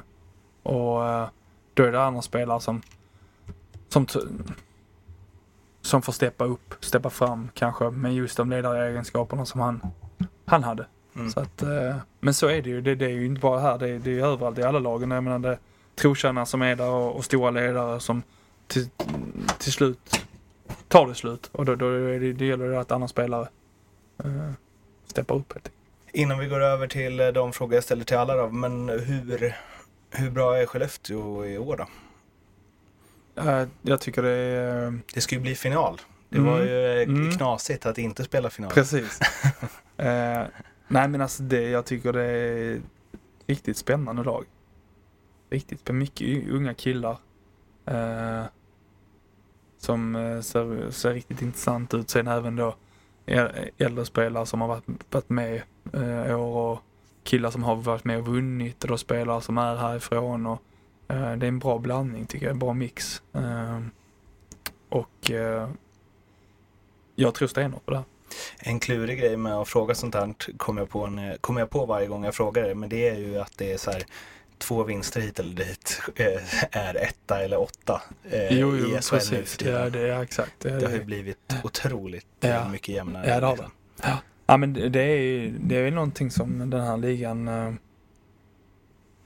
och eh, då är det andra spelare som som, som får steppa upp, steppa fram kanske med just de ledaregenskaperna som han, han hade. Mm. Så att, eh, men så är det ju. Det, det är ju inte bara här, det, är- det är ju överallt i alla lagen. Jag menar det trotjänare som är där och, och stora ledare som till, till slut tar det slut. Och då, då är det, det gäller det att andra spelare eh, steppar upp helt. Innan vi går över till eh, de frågor jag ställer till alla då, men hur, hur bra är Skellefteå i år då? Eh, jag tycker det är... eh, Det ska ju bli final. Det Mm. var ju eh, Mm. knasigt att inte spela final. Precis. eh, nej men alltså det, jag tycker det är riktigt spännande lag. Riktigt. Mycket unga killar. Eh, som ser, ser riktigt intressant ut. Sen även då äldre spelare som har varit, varit med eh, år och killar som har varit med och vunnit och då spelare som är härifrån. Och, det är en bra blandning tycker jag, en bra mix. Eh, och eh, jag tror stenhårt på det här. En klurig grej med att fråga sånt här kommer jag, på en, kommer jag på varje gång jag frågar det. Men det är ju att det är så här två vinster hit eller dit eh, är etta eller åtta eh, Jo, jo i SHL precis. Ja, det är exakt. Det, Det har ju det, blivit otroligt Ja. eh, mycket jämnare. Ja, det har liksom. ja, men det det är ju det är väl någonting som den här ligan, eh,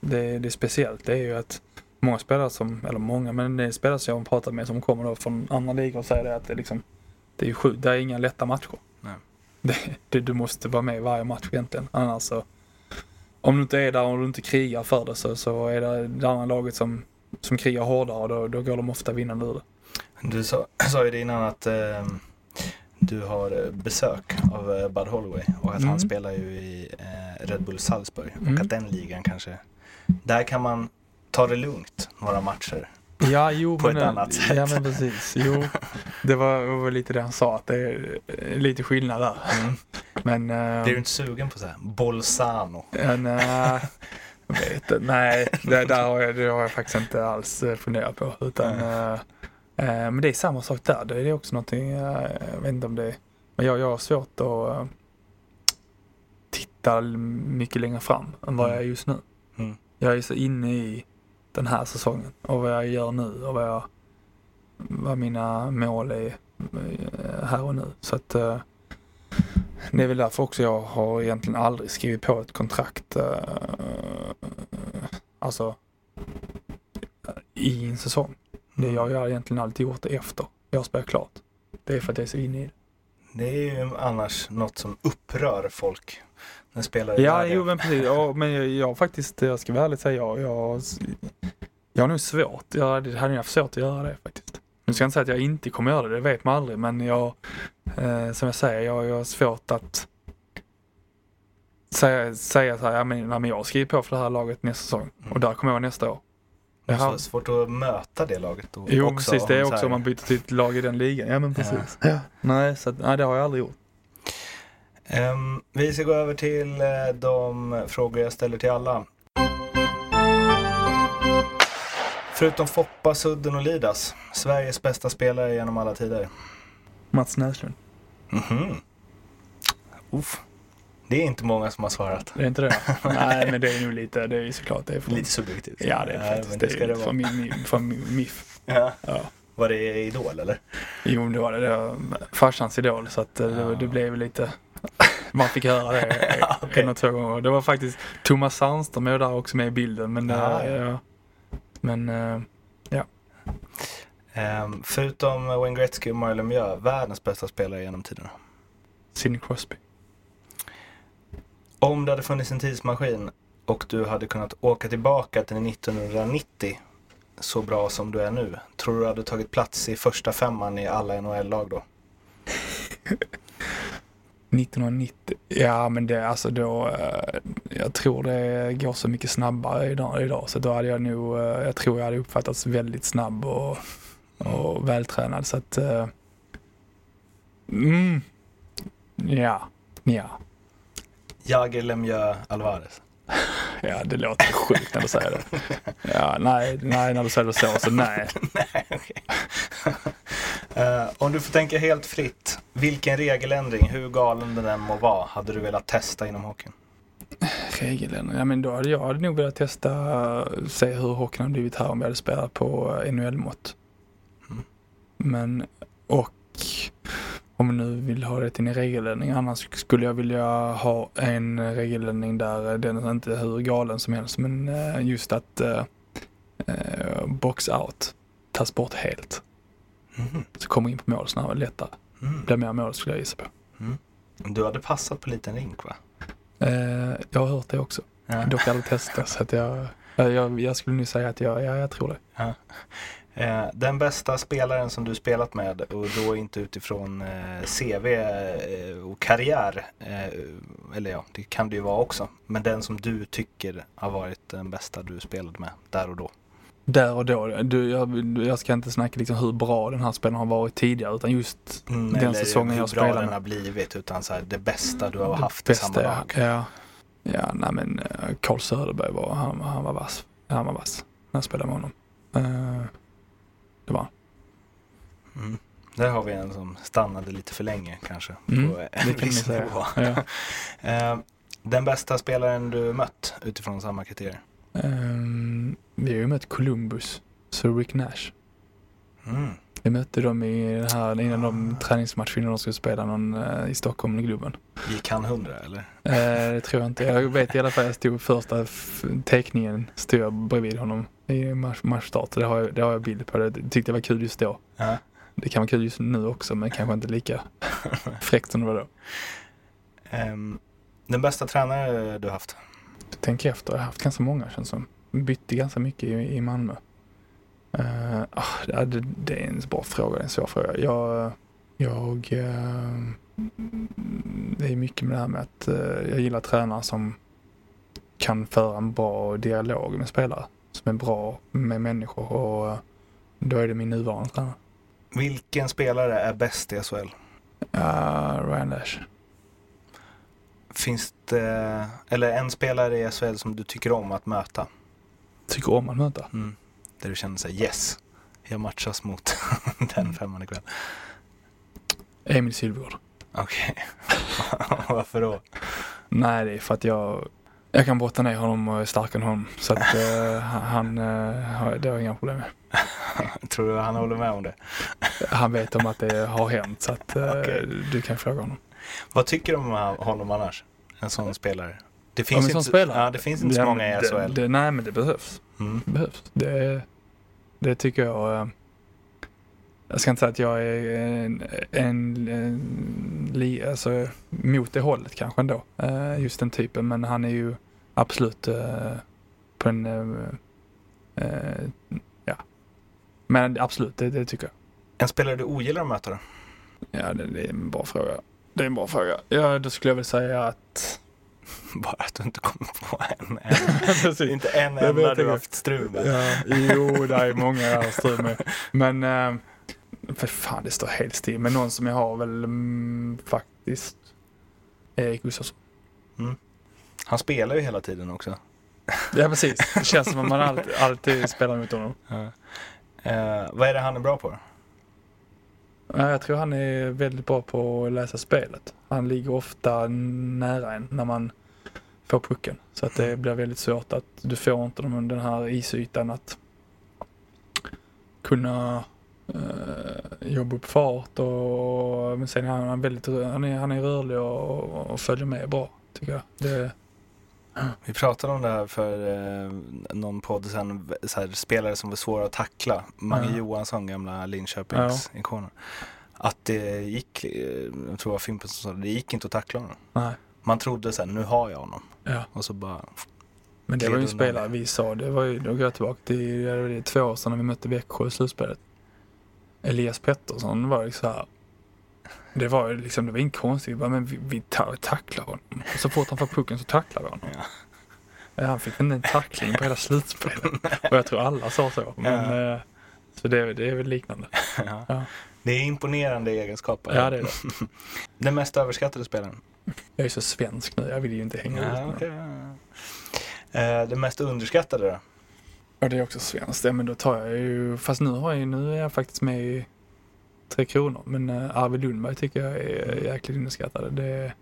det, det är speciellt. Det är ju att många spelare som, eller många, men det är spelare som jag har pratat med som kommer då från andra ligor och säger det att det är liksom, det är ju sjukt, det är inga lätta matcher. Nej. Det, det, du måste vara med i varje match egentligen. Annars så, om du inte är där och du inte krigar för det så, så är det det andra laget som, som krigar hårdare och då, då går de ofta vinnande ur det. Du sa, sa ju det innan att eh, du har eh, besök av eh, Bud Holloway och att Mm. han spelar ju i eh, Red Bull Salzburg Mm. och att den ligan kanske, där kan man ta det lugnt några matcher. Ja, jo, På men, ett annat sätt. Ja, men precis. Jo, det var, var lite det han sa, att det är lite skillnad där. Mm. Men... eh, Blir du inte sugen på så här Bolzano? ja, nej, vet det, där har jag, det har jag faktiskt inte alls eh, funderat på. Utan, eh, eh, men det är samma sak där. Det är också någonting, jag vet inte om det är... Men jag, jag har svårt att titta mycket längre fram än vad jag är just nu. Mm. Jag är så inne i den här säsongen och vad jag gör nu och vad, jag, vad mina mål är eh, här och nu. Så att eh, det är väl därför också jag har egentligen aldrig skrivit på ett kontrakt eh, alltså i en säsong. Det jag har egentligen alltid gjort det efter jag spelat klart. Det är för att jag är så inne i det. Det är ju annars något som upprör folk. När spelare Ja, jo men precis. Ja, men jag, jag faktiskt, jag ska väl ärligt säga, jag, jag, jag har nog svårt. Jag hade hade haft svårt att göra det faktiskt. Nu ska jag inte säga att jag inte kommer göra det, det vet man aldrig. Men jag, eh, som jag säger, jag, jag har svårt att säga, säga så här, ja men, nej, men jag har skrivit på för det här laget nästa säsong. Och där kommer jag nästa år. Det är svårt att möta det laget då Jo, också. precis. Det är också om man byter till ett lag i den ligan. Ja, men precis. Nej, så att, nej, det har jag aldrig gjort. Ehm, vi ska gå över till eh, de frågor jag ställer till alla. Förutom Foppa, Sudden och Lidas, Sveriges bästa spelare genom alla tider. Mats Näslund. Mhm. Uff. Det är inte många som har svarat. Det är inte det? nej, men det är nog lite, det är ju såklart det är Lite subjektivt. Ja, det är Nej, faktiskt det. det ska det vara. Från, min, min MIF. Ja. Ja. Var det Idol eller? Jo, det var det. det var farsans idol, så att eh, det, det blev lite... Man fick höra det Ja, okej. en och två gånger. Det var faktiskt Thomas Sandström är där också med i bilden. Men, Ja, eh, ja. Ja. men eh, Ehm, förutom Wayne Gretzky och Mario Lemieux, världens bästa spelare genom tiderna. Sidney Crosby. Om det hade funnits en tidsmaskin och du hade kunnat åka tillbaka till 1990 så bra som du är nu, tror du du hade tagit plats i första femman i alla NHL-lag då? 1990. Ja, men det alltså då. eh, Jag tror det går så mycket snabbare idag, idag så då hade jag nog. eh, Jag tror jag hade uppfattats väldigt snabb och, och vältränad så att. eh, Mm. Ja. Ja. Jagr, Lemieux, Alvarez. Ja, det låter sjukt när du säger det. Ja, nej, nej, när du säger det så, så nej. Nej, okej. Eh, om du får tänka helt fritt, vilken regeländring, hur galen den än må vara, hade du velat testa inom hockeyn? Regeländring? Ja, men då hade jag nog velat testa, se hur hockeyn hade blivit här om vi hade spelat på NHL-mått. Mm. Men, och om man nu vill ha det till en regeländring, annars skulle jag vilja ha en regeländring där den är inte hur galen som helst, men eh, just att eh, eh, box out tas bort helt. Mhm. Så kommer in på mål snarare lättare. Mm. Blir mer mål skulle jag gissa på. Du hade passat på liten rink va? Eh, jag har hört det också. Ja. Dock aldrig testat så att jag, jag, jag, skulle nu säga att jag, ja, jag tror det. Eh, den bästa spelaren som du spelat med och då inte utifrån eh, CV eh, och karriär, eh, eller ja, det kan det ju vara också, men den som du tycker har varit den bästa du spelade med där och då. Där och då, du, jag, jag ska inte snacka liksom hur bra den här spelaren har varit tidigare utan just Mm, den eller säsongen hur jag bra spelade den med. har blivit, utan så här, det bästa du har haft i samma bästa, lag. Ja, ja nej men eh, Carl Söderberg var, han, han var vass. Han var vass när jag spelade med honom. Eh, det var. Mm. Där har vi en som stannade lite för länge kanske. Mm, på en det kan man viss säga. nivå. Ja. Eh, den bästa spelaren du mött utifrån samma kriterier? Ehm, vi har ju mött Columbus, så Rick Nash. Mm. Vi mötte dem i den här, innan de träningsmatchen innan de skulle spela någon eh, i Stockholm i Globen. Gick han hundra eller? Eh, det tror jag inte. Jag vet i alla fall jag stod första teckningen stod jag bredvid honom i match, matchstart. Det har, jag, det har jag bild på. Det tyckte jag var kul just då. Ja. Det kan vara kul just nu också men kanske inte lika fräckt som det var då. Ehm, den bästa tränare du haft? Tänk efter, jag har haft ganska många känns som. Bytte ganska mycket i, i Malmö. Eh, ah, det, det, är en bra fråga, det är en svår fråga. Jag, jag eh, det är mycket med det här med att eh, jag gillar tränare som kan föra en bra dialog med spelare. Som är bra med människor och då är det min nuvarande tränare. Vilken spelare är bäst i SHL? Uh, Ryan Lash. Finns det, eller en spelare i SHL som du tycker om att möta? Tycker om att möta. Mm. Där du känner sig yes, jag matchas mot den femman ikväll. Emil Sylvegård. Okej, varför då? Nej, det är för att jag, jag kan brotta ner honom och är starkare än honom. Så att eh, han, har, det har jag inga problem med. Tror du han håller med om det? Han vet om att det har hänt så att eh, Okej. du kan fråga honom. Vad tycker du om honom annars? En sån spelare? Det finns, sån inte, spelare? Ja, det finns inte så Ja, många i SHL. Det, nej, men det behövs. Mm. Det behövs. Det, det tycker jag. eh, Jag ska inte säga att jag är en, en, en li, alltså, mot det hållet kanske ändå. eh, Just den typen. Men han är ju absolut eh, på en... Ja. Men absolut, det, det tycker jag. En spelare du ogillar att möta då? Ja, det, det är en bra fråga. Det är en bra fråga. Ja, då skulle jag väl säga att... Bara att du inte kommer på en. en. Inte en enda du har haft strul med. Ja, jo, det är många jag har strul med. Men, eh, för fan det står helt still. Men någon som jag har väl mm, faktiskt Erik Gustafsson. Han spelar ju hela tiden också. Ja, precis. Det känns som att man alltid, alltid spelar mot honom. Eh, vad är det han är bra på då? Ja, Jag tror han är väldigt bra på att läsa spelet. Han ligger ofta nära en när man får pucken. Så att det blir väldigt svårt att du får inte de- den här isytan att kunna eh, jobba upp fart och men sen är han väldigt han är, han är rörlig och, och följer med bra tycker jag. Det, Vi pratade om det här för eh, någon podd sen, så här, spelare som var svåra att tackla. Mange Ja. Johansson, gamla Linköpings-ikonen. Att det gick, eh, jag tror det var Fimpen som sa det, det gick inte att tackla honom. nej. Man trodde sen, nu har jag honom. Ja. Och så bara, Men det var ju en spelare vi sa, det var ju, då går jag tillbaka till ja, det var det två år sedan när vi mötte Växjö i slutspelet. Elias Pettersson var ju så här. Det var ju liksom, det var inte konstigt, bara, men vi, vi ta, tacklar honom. Och så fort han får pucken så tacklar vi honom. Ja. Ja, Han fick inte en tackling på hela slutspelet. Och jag tror alla sa så. Men, eh, så det, det är väl liknande. ja. Ja. Det är imponerande egenskaper. Ja, det är det. Den mest överskattade spelaren? Jag är så svensk nu, jag vill ju inte hänga ut Ja, med okej, ja. Eh, det mest underskattade då? Ja, det är också svenskt. Ja, men då tar jag ju, fast nu, har jag, nu är jag faktiskt med i Tre Kronor. Men uh, Arvid Lundberg tycker jag är jäkligt underskattad. Det,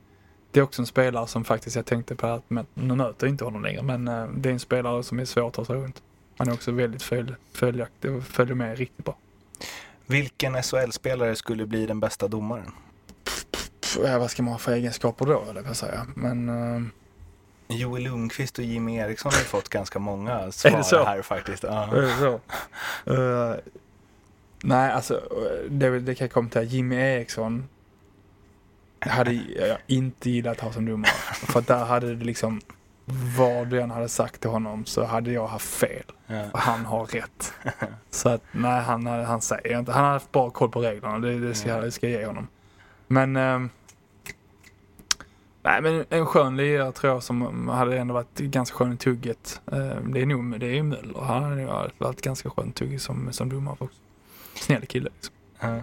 det är också en spelare som faktiskt jag tänkte på att, men nu möter jag inte honom längre, men uh, det är en spelare som är svår att ta sig runt. Han är också väldigt följ, följaktig och följer med riktigt bra. Vilken SHL-spelare skulle bli den bästa domaren? Ja, vad ska man ha för egenskaper då, eller vad säga. Men uh, Joel Lundqvist och Jimmy Eriksson har fått ganska många svar här faktiskt. Så? Eh, nej, alltså det, det kan jag komma till. Jimmy Eriksson hade jag inte gillat att ha som domare. För att där hade det liksom, vad du än hade sagt till honom så hade jag haft fel. Ja. Och han har rätt. Så att nej, han, han säger inte. Han har haft bra koll på reglerna. Det, det, ska, det ska jag ge honom. Men ehm, Nej men en skön lirare tror jag som hade ändå varit ganska skön i tugget. Eh, Det är nog det är ju Möller. Han hade varit ganska skön tugg som, som domare också. Snäll kille liksom. Ja.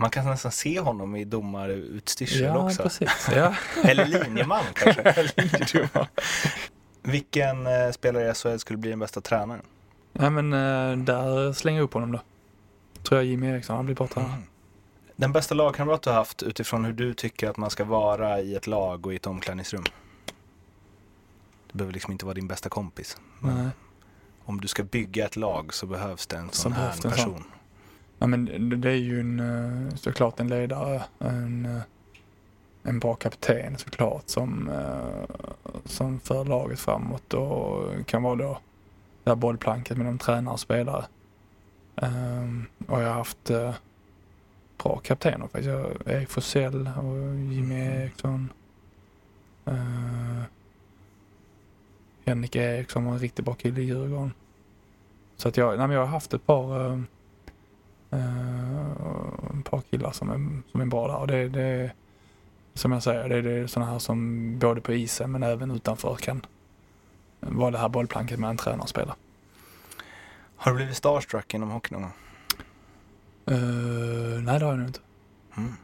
Man kan nästan se honom i domarutstyrsel Ja också. precis. Ja. Eller linjeman kanske. Vilken eh, spelare i SHL skulle bli den bästa tränaren? Nej men eh, där slänger jag upp honom då. Tror jag Jimmy Eriksson, han blir tränare. Mm. Den bästa lagkamrat du har haft utifrån hur du tycker att man ska vara i ett lag och i ett omklädningsrum? Det behöver liksom inte vara din bästa kompis. Men Nej. om du ska bygga ett lag så behövs det en Så sån här behövs det en sån. Ja men det- är ju en, eh, såklart en ledare, en, eh, en bra kapten såklart som, eh, som för laget framåt och kan vara då det här bollplanket mellan tränare och spelare. Ehm, och jag har haft bra kaptener faktiskt. Erik Forsell och Jimmy Eriksson. Henrik Eriksson var en riktigt bra kille i Djurgården. Så att jag, nej jag har haft ett par ett par killar som är, som är bra där. Och det, det som jag säger, det är, det är sådana här som både på isen men även utanför kan vara det här bollplanket med en tränare och spelare. Har du blivit starstruck inom hockey någon gång? Uh, nej, det har jag nog inte. Mm.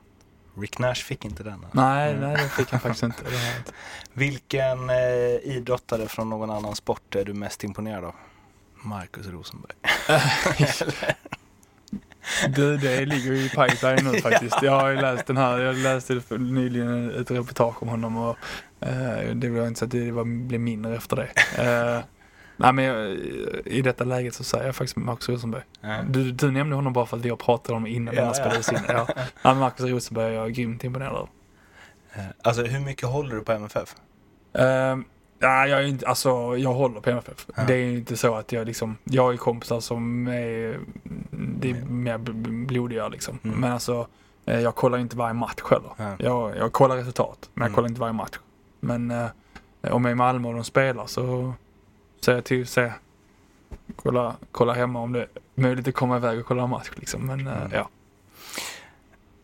Rick Nash fick inte den. Nej, Mm. nej, det fick han faktiskt inte. Inte. Vilken eh, idrottare från någon annan sport är du mest imponerad av? Marcus Rosenberg. Du, det ligger ju i pipeline nu faktiskt. Jag har ju läst den här, jag läste nyligen ett reportage om honom och eh, det var inte så att det var, blev mindre efter det. Eh, nej men jag, i detta läget så säger jag faktiskt Marcus Rosenberg. Du, du nämnde honom bara för att vi har pratat om innan Ja, den här ja. spelades in. Ja. Ja, Marcus Rosenberg är jag grymt imponerad av. Eh, Alltså hur mycket håller du på MFF? Uh, ja, jag är inte, alltså jag håller på MFF. Ja. Det är inte så att jag liksom, jag har ju kompisar som är, det är mer b- b- blodiga liksom. Mm. Men alltså, eh, jag kollar inte varje match heller. Ja. Jag, jag kollar resultat, men jag Mm. kollar inte varje match. Men eh, om jag är i Malmö och de spelar så säger jag till, se, kolla, kolla hemma om det är möjligt att komma iväg och kolla en match liksom. Men eh, Mm. ja,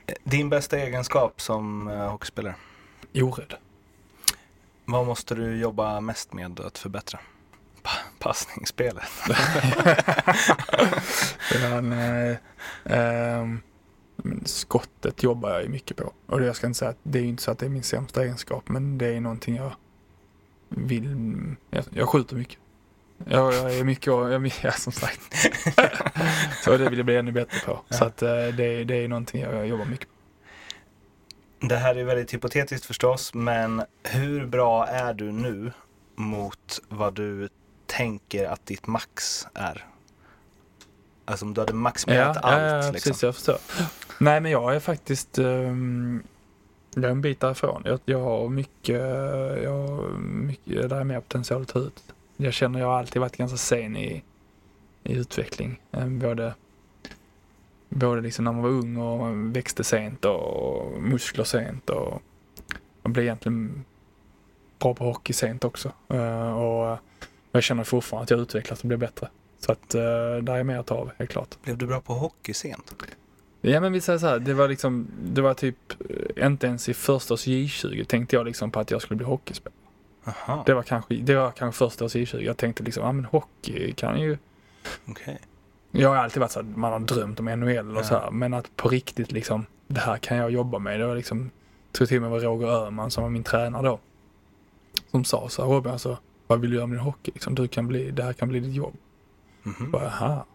Eh, Din bästa egenskap som hockeyspelare? orädd. Vad måste du jobba mest med att förbättra? Pa- passningsspelet. Ja, nej. Ehm, men skottet jobbar jag ju mycket på. Och jag ska inte säga att det är ju inte så att det är min sämsta egenskap, men det är någonting jag vill. Jag, jag skjuter mycket. Jag, jag är mycket, jag, ja, som sagt. så det vill jag bli ännu bättre på. Så att eh, det, det är någonting jag jobbar mycket på. Det här är väldigt hypotetiskt förstås, men hur bra är du nu mot vad du tänker att ditt max är? Alltså om du hade maximerat allt. ja, liksom. precis, jag förstår. Nej, men jag är faktiskt, um, jag är en bit därifrån. Jag, jag har mycket, jag har mycket, där är mer potential att ta ut. Jag känner jag har alltid varit ganska sen i, i utveckling. Eh, Både, både liksom när man var ung och växte sent och muskler sent och man blev egentligen bra på hockey sent också. Eh, Och jag känner fortfarande att jag utvecklas och blir bättre. Så att uh, där är mer att ta av, helt klart. Blev du bra på hockey sent? Ja men vi säger så här, det var liksom, det var typ eh, inte ens i första års J20 tänkte jag liksom på att jag skulle bli hockeyspelare. Aha, Det var kanske, det var kanske första års J20. Jag tänkte liksom, ja men hockey kan ju... okej. Jag har alltid varit så här, man har drömt om NHL och så här, men att på riktigt liksom, det här kan jag jobba med. Det var liksom, tror till och med var Roger Öhman som var min tränare då. Som sa så här, Robin alltså, vad vill du göra med din hockey? Liksom, du kan bli, det här kan bli ditt jobb. Mhm. Bara, Aha.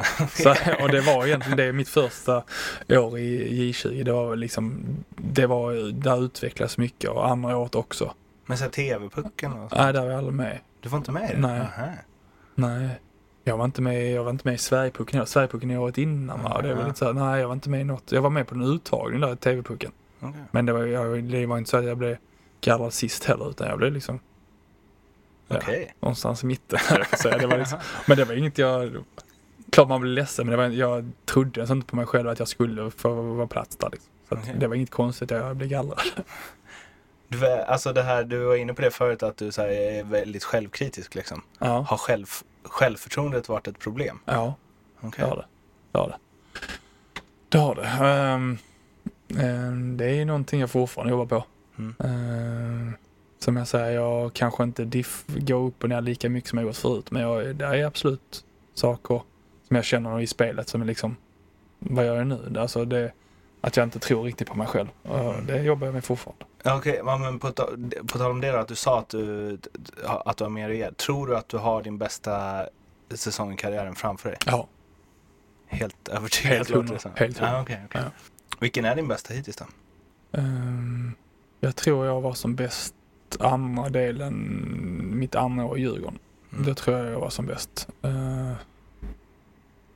Så, och det var egentligen det, mitt första år i J20, det var liksom, det var, där utveckllas mycket och andra året också. Men så TV-pucken och så. Nej, där var jag aldrig med. Du var inte med i det? Nej. Aha. Nej. Jag var inte med, jag var inte med i Sverigepucken. Sverigepucken är året innan va? Det lite så här, nej jag var inte med i något. Jag var med på en uttagning där i TV-pucken. Okej. Men det var, jag, det var inte så att jag blev gallrad sist heller utan jag blev liksom Ja. Okej. någonstans i mitten. säga. Det var liksom, men det var inget jag... Klart man blev ledsen men det var, jag trodde alltså inte på mig själv att jag skulle få vara plats där. Liksom. Så Okej. det var inget konstigt att jag blev gallrad. Du, alltså det här, du var inne på det förut att du så här, är väldigt självkritisk liksom. Ja, Har själv, självförtroendet varit ett problem? ja Okej. det har det. Det har det. Det har det. Ehm, ehm, det är ju någonting jag fortfarande jobbar på. Mm. Ehm, som jag säger, jag kanske inte diff, går upp och ner lika mycket som jag gjort förut. Men jag, det är absolut saker som jag känner i spelet som är liksom, vad gör jag nu? Alltså det, att jag inte tror riktigt på mig själv. Och det jobbar jag med fortfarande. Okej, ja, men på, på tal om det då, att du sa att du, att du har mer att ge. Tror du att du har din bästa säsong i karriären framför dig? Ja, Helt övertygad? Helt hundra. Helt hundra. Ja, okej, okej. Ja. Vilken är din bästa hittills då? Ehm, jag tror jag var som bäst andra delen, mitt andra år i Djurgården. Mm. Då tror jag jag var som bäst. Eh,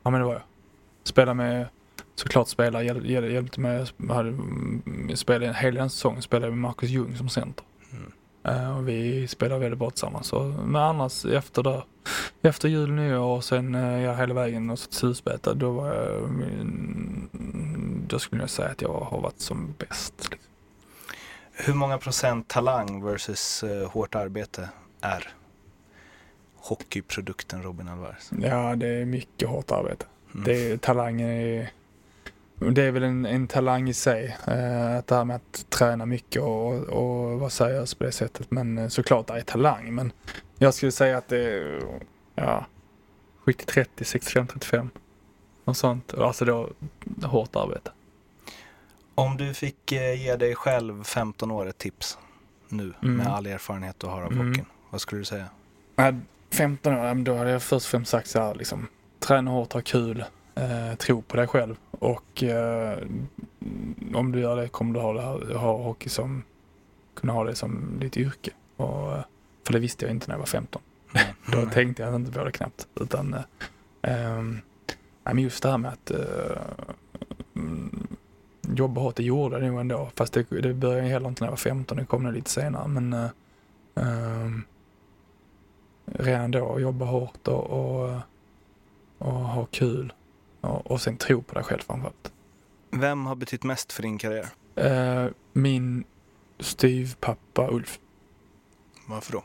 ja men det var jag. Spelade med, såklart spelare, hjäl, hjäl, hjälpte mig. Jag hade, mm, spelade en hel den säsongen spelade med Marcus Ljung som center. Mm. Eh, och vi spelade väldigt bra tillsammans. Så, men annars efter där, efter jul, nyår och sen uh, ja, hela vägen och så till slutspelet, då var jag, då skulle jag säga att jag har varit som bäst. Liksom. Hur många procent talang versus eh, hårt arbete är hockeyprodukten Robin Alvarez? Ja, det är mycket hårt arbete. Mm. Det talangen är, det är väl en, en talang i sig. Eh, att det här med att träna mycket och, och vara seriös på det sättet. Men eh, såklart det är talang. Men jag skulle säga att det är ja, 70-30, 65-35. Något sånt. Alltså då hårt arbete. Om du fick eh, ge dig själv 15 år ett tips nu Mm. med all erfarenhet du har av Mm. hockeyn, vad skulle du säga? Nej, 15 år, då hade jag först och främst sagt så här liksom. Träna hårt, ha kul, eh, tro på dig själv och eh, om du gör det kommer du ha, det här, ha hockey som, kunna ha det som ditt yrke. Och, eh, för det visste jag inte när jag var 15. Då tänkte jag inte på det knappt. Utan, eh, ehm, men just det här med att eh, jobba hårt, det gjorde jag nog ändå. Fast det, det började heller inte när jag var 15, det kom nog lite senare. Men eh, ehm, redan då jobba hårt och, och, och ha kul. Och, och sen tro på dig själv framförallt. Vem har betytt mest för din karriär? Eh, min styvpappa Ulf. Varför då?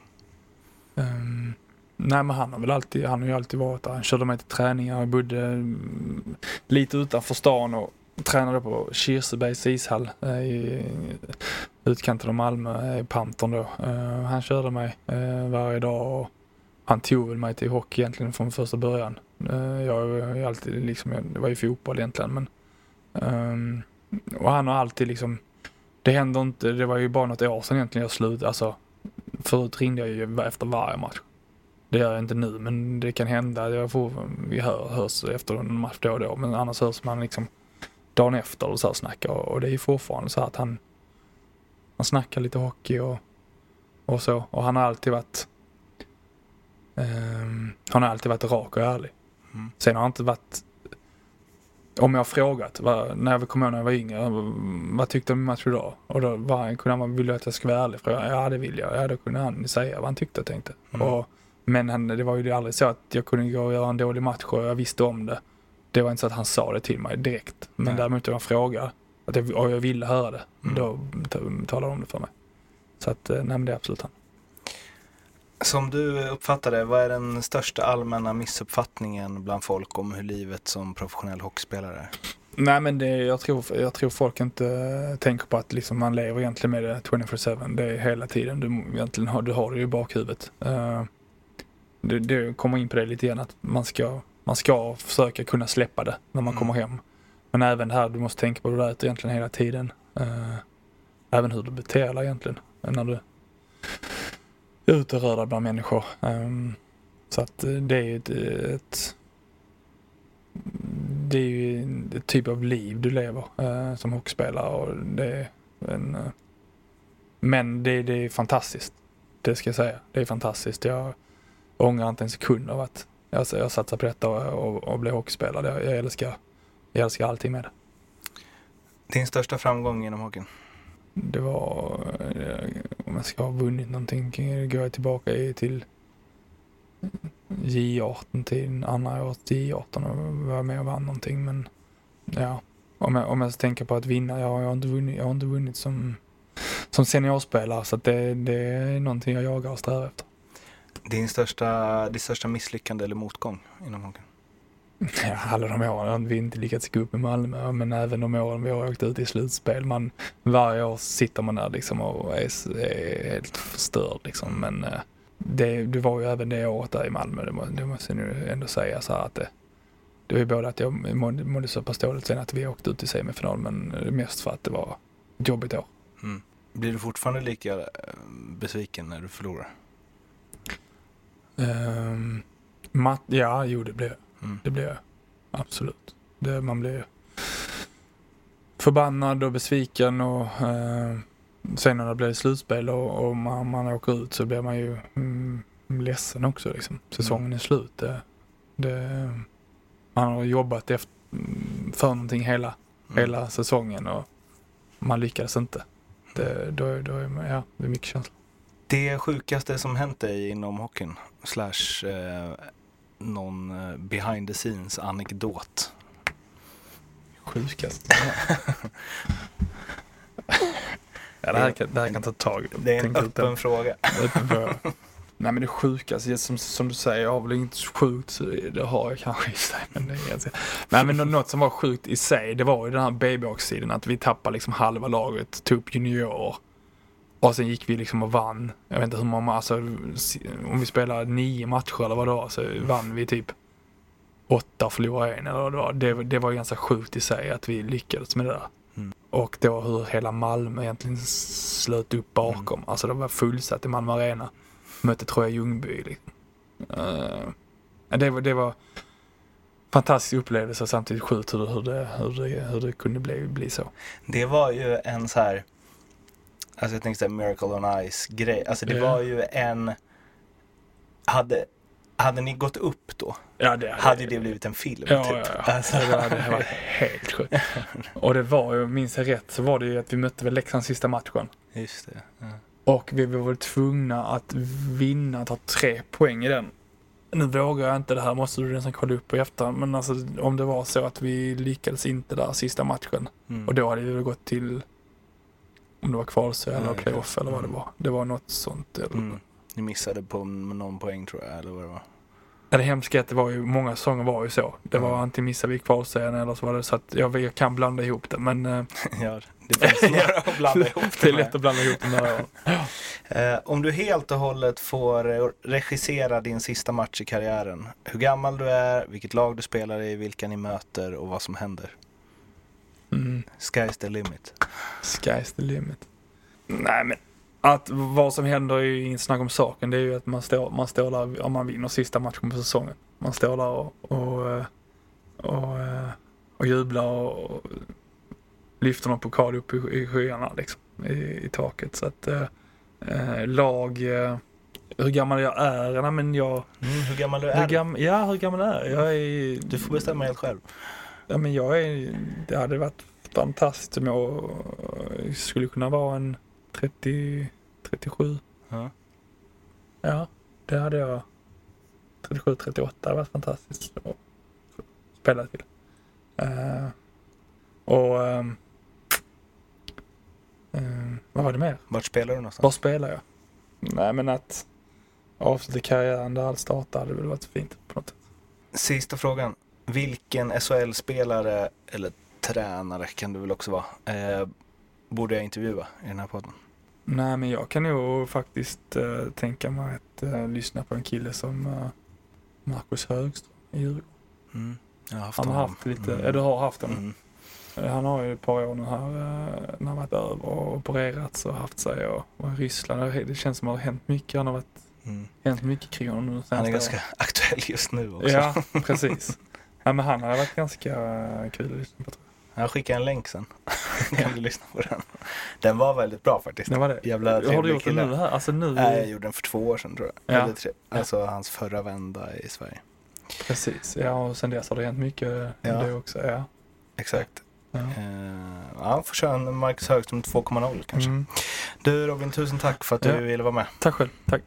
Um, nej men han har väl alltid, han har ju alltid varit där. Han körde mig till träningar. Jag bodde mm, lite utanför stan och tränade på Kirsebergs ishall eh, i utkanten av Malmö, eh, i Pantern då. Han körde mig varje dag och han tog väl mig till hockey egentligen från första början. Eh, jag har ju alltid liksom, det var ju fotboll egentligen men Um, och han har alltid liksom det händer inte, det var ju bara något år sedan egentligen jag slutade, alltså Förut ringde jag ju efter varje match. Det gör jag inte nu, men det kan hända. Jag får, vi hör, hörs efter en match då och då, men annars hörs man liksom dagen efter och så här snackar. Och det är ju fortfarande så att han, han snackar lite hockey och, och så. Och han har alltid varit Um, han har alltid varit rak och ärlig. Mm. Sen har han inte varit om jag har frågat, vad, när jag kommer ihåg när jag var yngre, vad tyckte du om matchen idag? Och då var han, kunde han, ville att jag skulle vara ärlig? Fråga, ja det vill jag. Ja då kunde han säga vad han tyckte och tänkte. Mm. Och, men han, det var ju aldrig så att jag kunde gå och göra en dålig match och jag visste om det. Det var inte så att han sa det till mig direkt. Men Nej. däremot om jag frågade att jag, och jag ville höra det, Mm. då talade han om det för mig. Så att, eh, nej men det är absolut han. Som du uppfattar det, vad är den största allmänna missuppfattningen bland folk om hur livet som professionell hockeyspelare är? Nej men det, jag, tror, jag tror folk inte tänker på att liksom man lever egentligen med det 24-7. Det är hela tiden. Du, egentligen har, du har det ju i bakhuvudet. Uh, det, det kommer in på det lite grann att man ska, man ska försöka kunna släppa det när man Mm. kommer hem. Men även det här, du måste tänka på du äter egentligen hela tiden. Eh, även hur du beter dig egentligen. När du, utrörda bland människor. Ehm, så att eh, det är ju ett, ett det är ju en ett typ av liv du lever eh, som hockeyspelare och det är en, eh, men det, det är fantastiskt. Det ska jag säga. Det är fantastiskt. Jag ångrar inte en sekund av att jag, jag satsar på detta och, och, och blir hockeyspelare. Jag, jag, älskar, jag älskar allting med det. Din största framgång inom hockeyn? Det var, eh, om jag ska ha vunnit någonting, går jag tillbaka till J18 till andra året J18 och var med och vann någonting. Men ja, om jag, om jag tänker på att vinna, jag har inte vunnit, jag har inte vunnit som, som seniorspelare så att det, det är någonting jag jagar och strävar efter. Din största, ditt största misslyckande eller motgång inom hockeyn? Ja, alla de åren vi inte lyckats gå upp med Malmö, men även de åren vi har åkt ut i slutspel. Man, varje år sitter man där liksom och är, är helt förstörd liksom. Men eh, det, det var ju även det året där i Malmö, det, må, det måste jag nu ändå säga så här att det, det var ju både att jag mådde, mådde så pass dåligt sen att vi åkte ut i semifinal, men mest för att det var ett jobbigt år. Mm. Blir du fortfarande lika eh, besviken när du förlorar? Um, mat, ja, jo det blir jag. Mm. Det blir jag. Absolut. Det, man blir förbannad och besviken och eh, sen när det blir slutspel och, och man, man åker ut så blir man ju mm, ledsen också liksom. Säsongen är slut. Det, det, man har jobbat efter, för någonting hela, Mm. hela säsongen och man lyckades inte. Det, då, då är man, ja, det är mycket känsla. Det sjukaste som hänt dig inom hockeyn? Slash eh, någon eh, behind the scenes anekdot? Sjukast. ja, det, här kan, det här kan ta tag. Det är en öppen fråga. Öppen fråga. Nej men det sjukaste, som, som du säger, jag har väl inget sjukt, det har jag kanske i sig. Men det är ganska... Nej men nå- något som var sjukt i sig, det var ju den här babyhawks-tiden, att vi tappade liksom halva laget, tog upp juniorer. Och sen gick vi liksom och vann. Jag vet inte hur många, alltså om vi spelade nio matcher eller vad det var så vann vi typ åtta och förlorade en eller vad det var. Det, det var ganska sjukt i sig att vi lyckades med det där. Mm. Och då hur hela Malmö egentligen slöt upp bakom. Alltså det var fullsatt i Malmö Arena. Mötte Troja Ljungby liksom. Uh, det, var, det var fantastisk upplevelse samtidigt sjukt hur, hur, det, hur, det, hur det kunde bli, bli så. Det var ju en så här, alltså jag tänkte så här Miracle on Ice grej. Alltså det var ju en, hade, hade ni gått upp då? Ja, det, Hade det blivit en film Ja, typ? ja, ja. Alltså, Det var, det var helt sjukt. Och det var ju, minns jag rätt, så var det ju att vi mötte väl Leksand sista matchen. Just det. Ja. Och vi var väl tvungna att vinna, ta tre poäng i den. Nu vågar jag inte, det här måste du nästan kolla upp i efterhand, men alltså om det var så att vi lyckades inte där sista matchen. Mm. Och då hade vi väl gått till, om det var kvalserie eller Ja, playoff eller vad det mm. var. Det var något sånt. Eller, Mm. Ni missade på någon poäng tror jag, eller vad det var. Ja, det hemska är att det var ju, många säsonger var ju så. Det var Mm. antingen missade vi kvalserien eller så var det så att jag, jag kan blanda ihop det men eh, ja, det finns några att blanda ihop det är med. lätt att blanda ihop de där åren. Eh, om du helt och hållet får eh, regissera din sista match i karriären. Hur gammal du är, vilket lag du spelar i, vilka ni möter och vad som händer. Mm. Sky's the limit. Sky's the limit. Nej men att vad som händer är ju inget snack om saken. Det är ju att man står, man står där om man vinner sista matchen på säsongen. Man står där och, och, eh, och, eh, och jublar och, lyfter någon pokal upp i, i skyarna liksom. I, i taket. Så att eh, eh, lag, eh, hur gammal jag är? Nej men jag, Mm, hur gammal du hur är? gam, ja hur gammal är jag? Jag är, Du får bestämma helt själv. Ja men jag är, det hade varit fantastiskt om jag eh, skulle kunna vara en 30, 37. Ja. Ja, det hade jag. 37, 38 hade varit fantastiskt att spela till. Eh, och ehm, ehm, vad var det mer? Vart spelar du Var någonstans? spelar jag? Nej men att avsluta karriären där allt startade hade väl varit fint på något sätt. Sista frågan. Vilken SHL-spelare eller tränare kan du väl också vara, eh, borde jag intervjua i den här podden? Nej men jag kan nog faktiskt eh, tänka mig att eh, lyssna på en kille som uh, Marcus Högström i Djurgården. Mm. Han har haft lite, Mm. ja du har haft honom. Mm. Han har ju ett par år nu här eh, när han varit över och opererats och haft sig och, och i Ryssland. Det- känns som att det har hänt mycket. Han har varit, Mm. hänt mycket kring honom nu Han är ganska åren. aktuell just nu också. Ja, precis. Ja, men han har varit ganska kul att lyssna på. Jag skickar en länk sen. kan du lyssna på den. Den var väldigt bra faktiskt. Det var det. Jävla har du gjort kille. nu här? Alltså nu? Nej, jag gjorde den för två år sedan tror jag. Ja. Eller tre. Alltså hans förra vända i Sverige. Precis. Ja, och sen dess har det hänt mycket Ja. det också. Ja. Exakt. Ja. Eh, ja, får köra en Marcus Högström 2.0 kanske. Mm. Du Robin, tusen tack för att du Ja. ville vara med. Tack själv. Tack.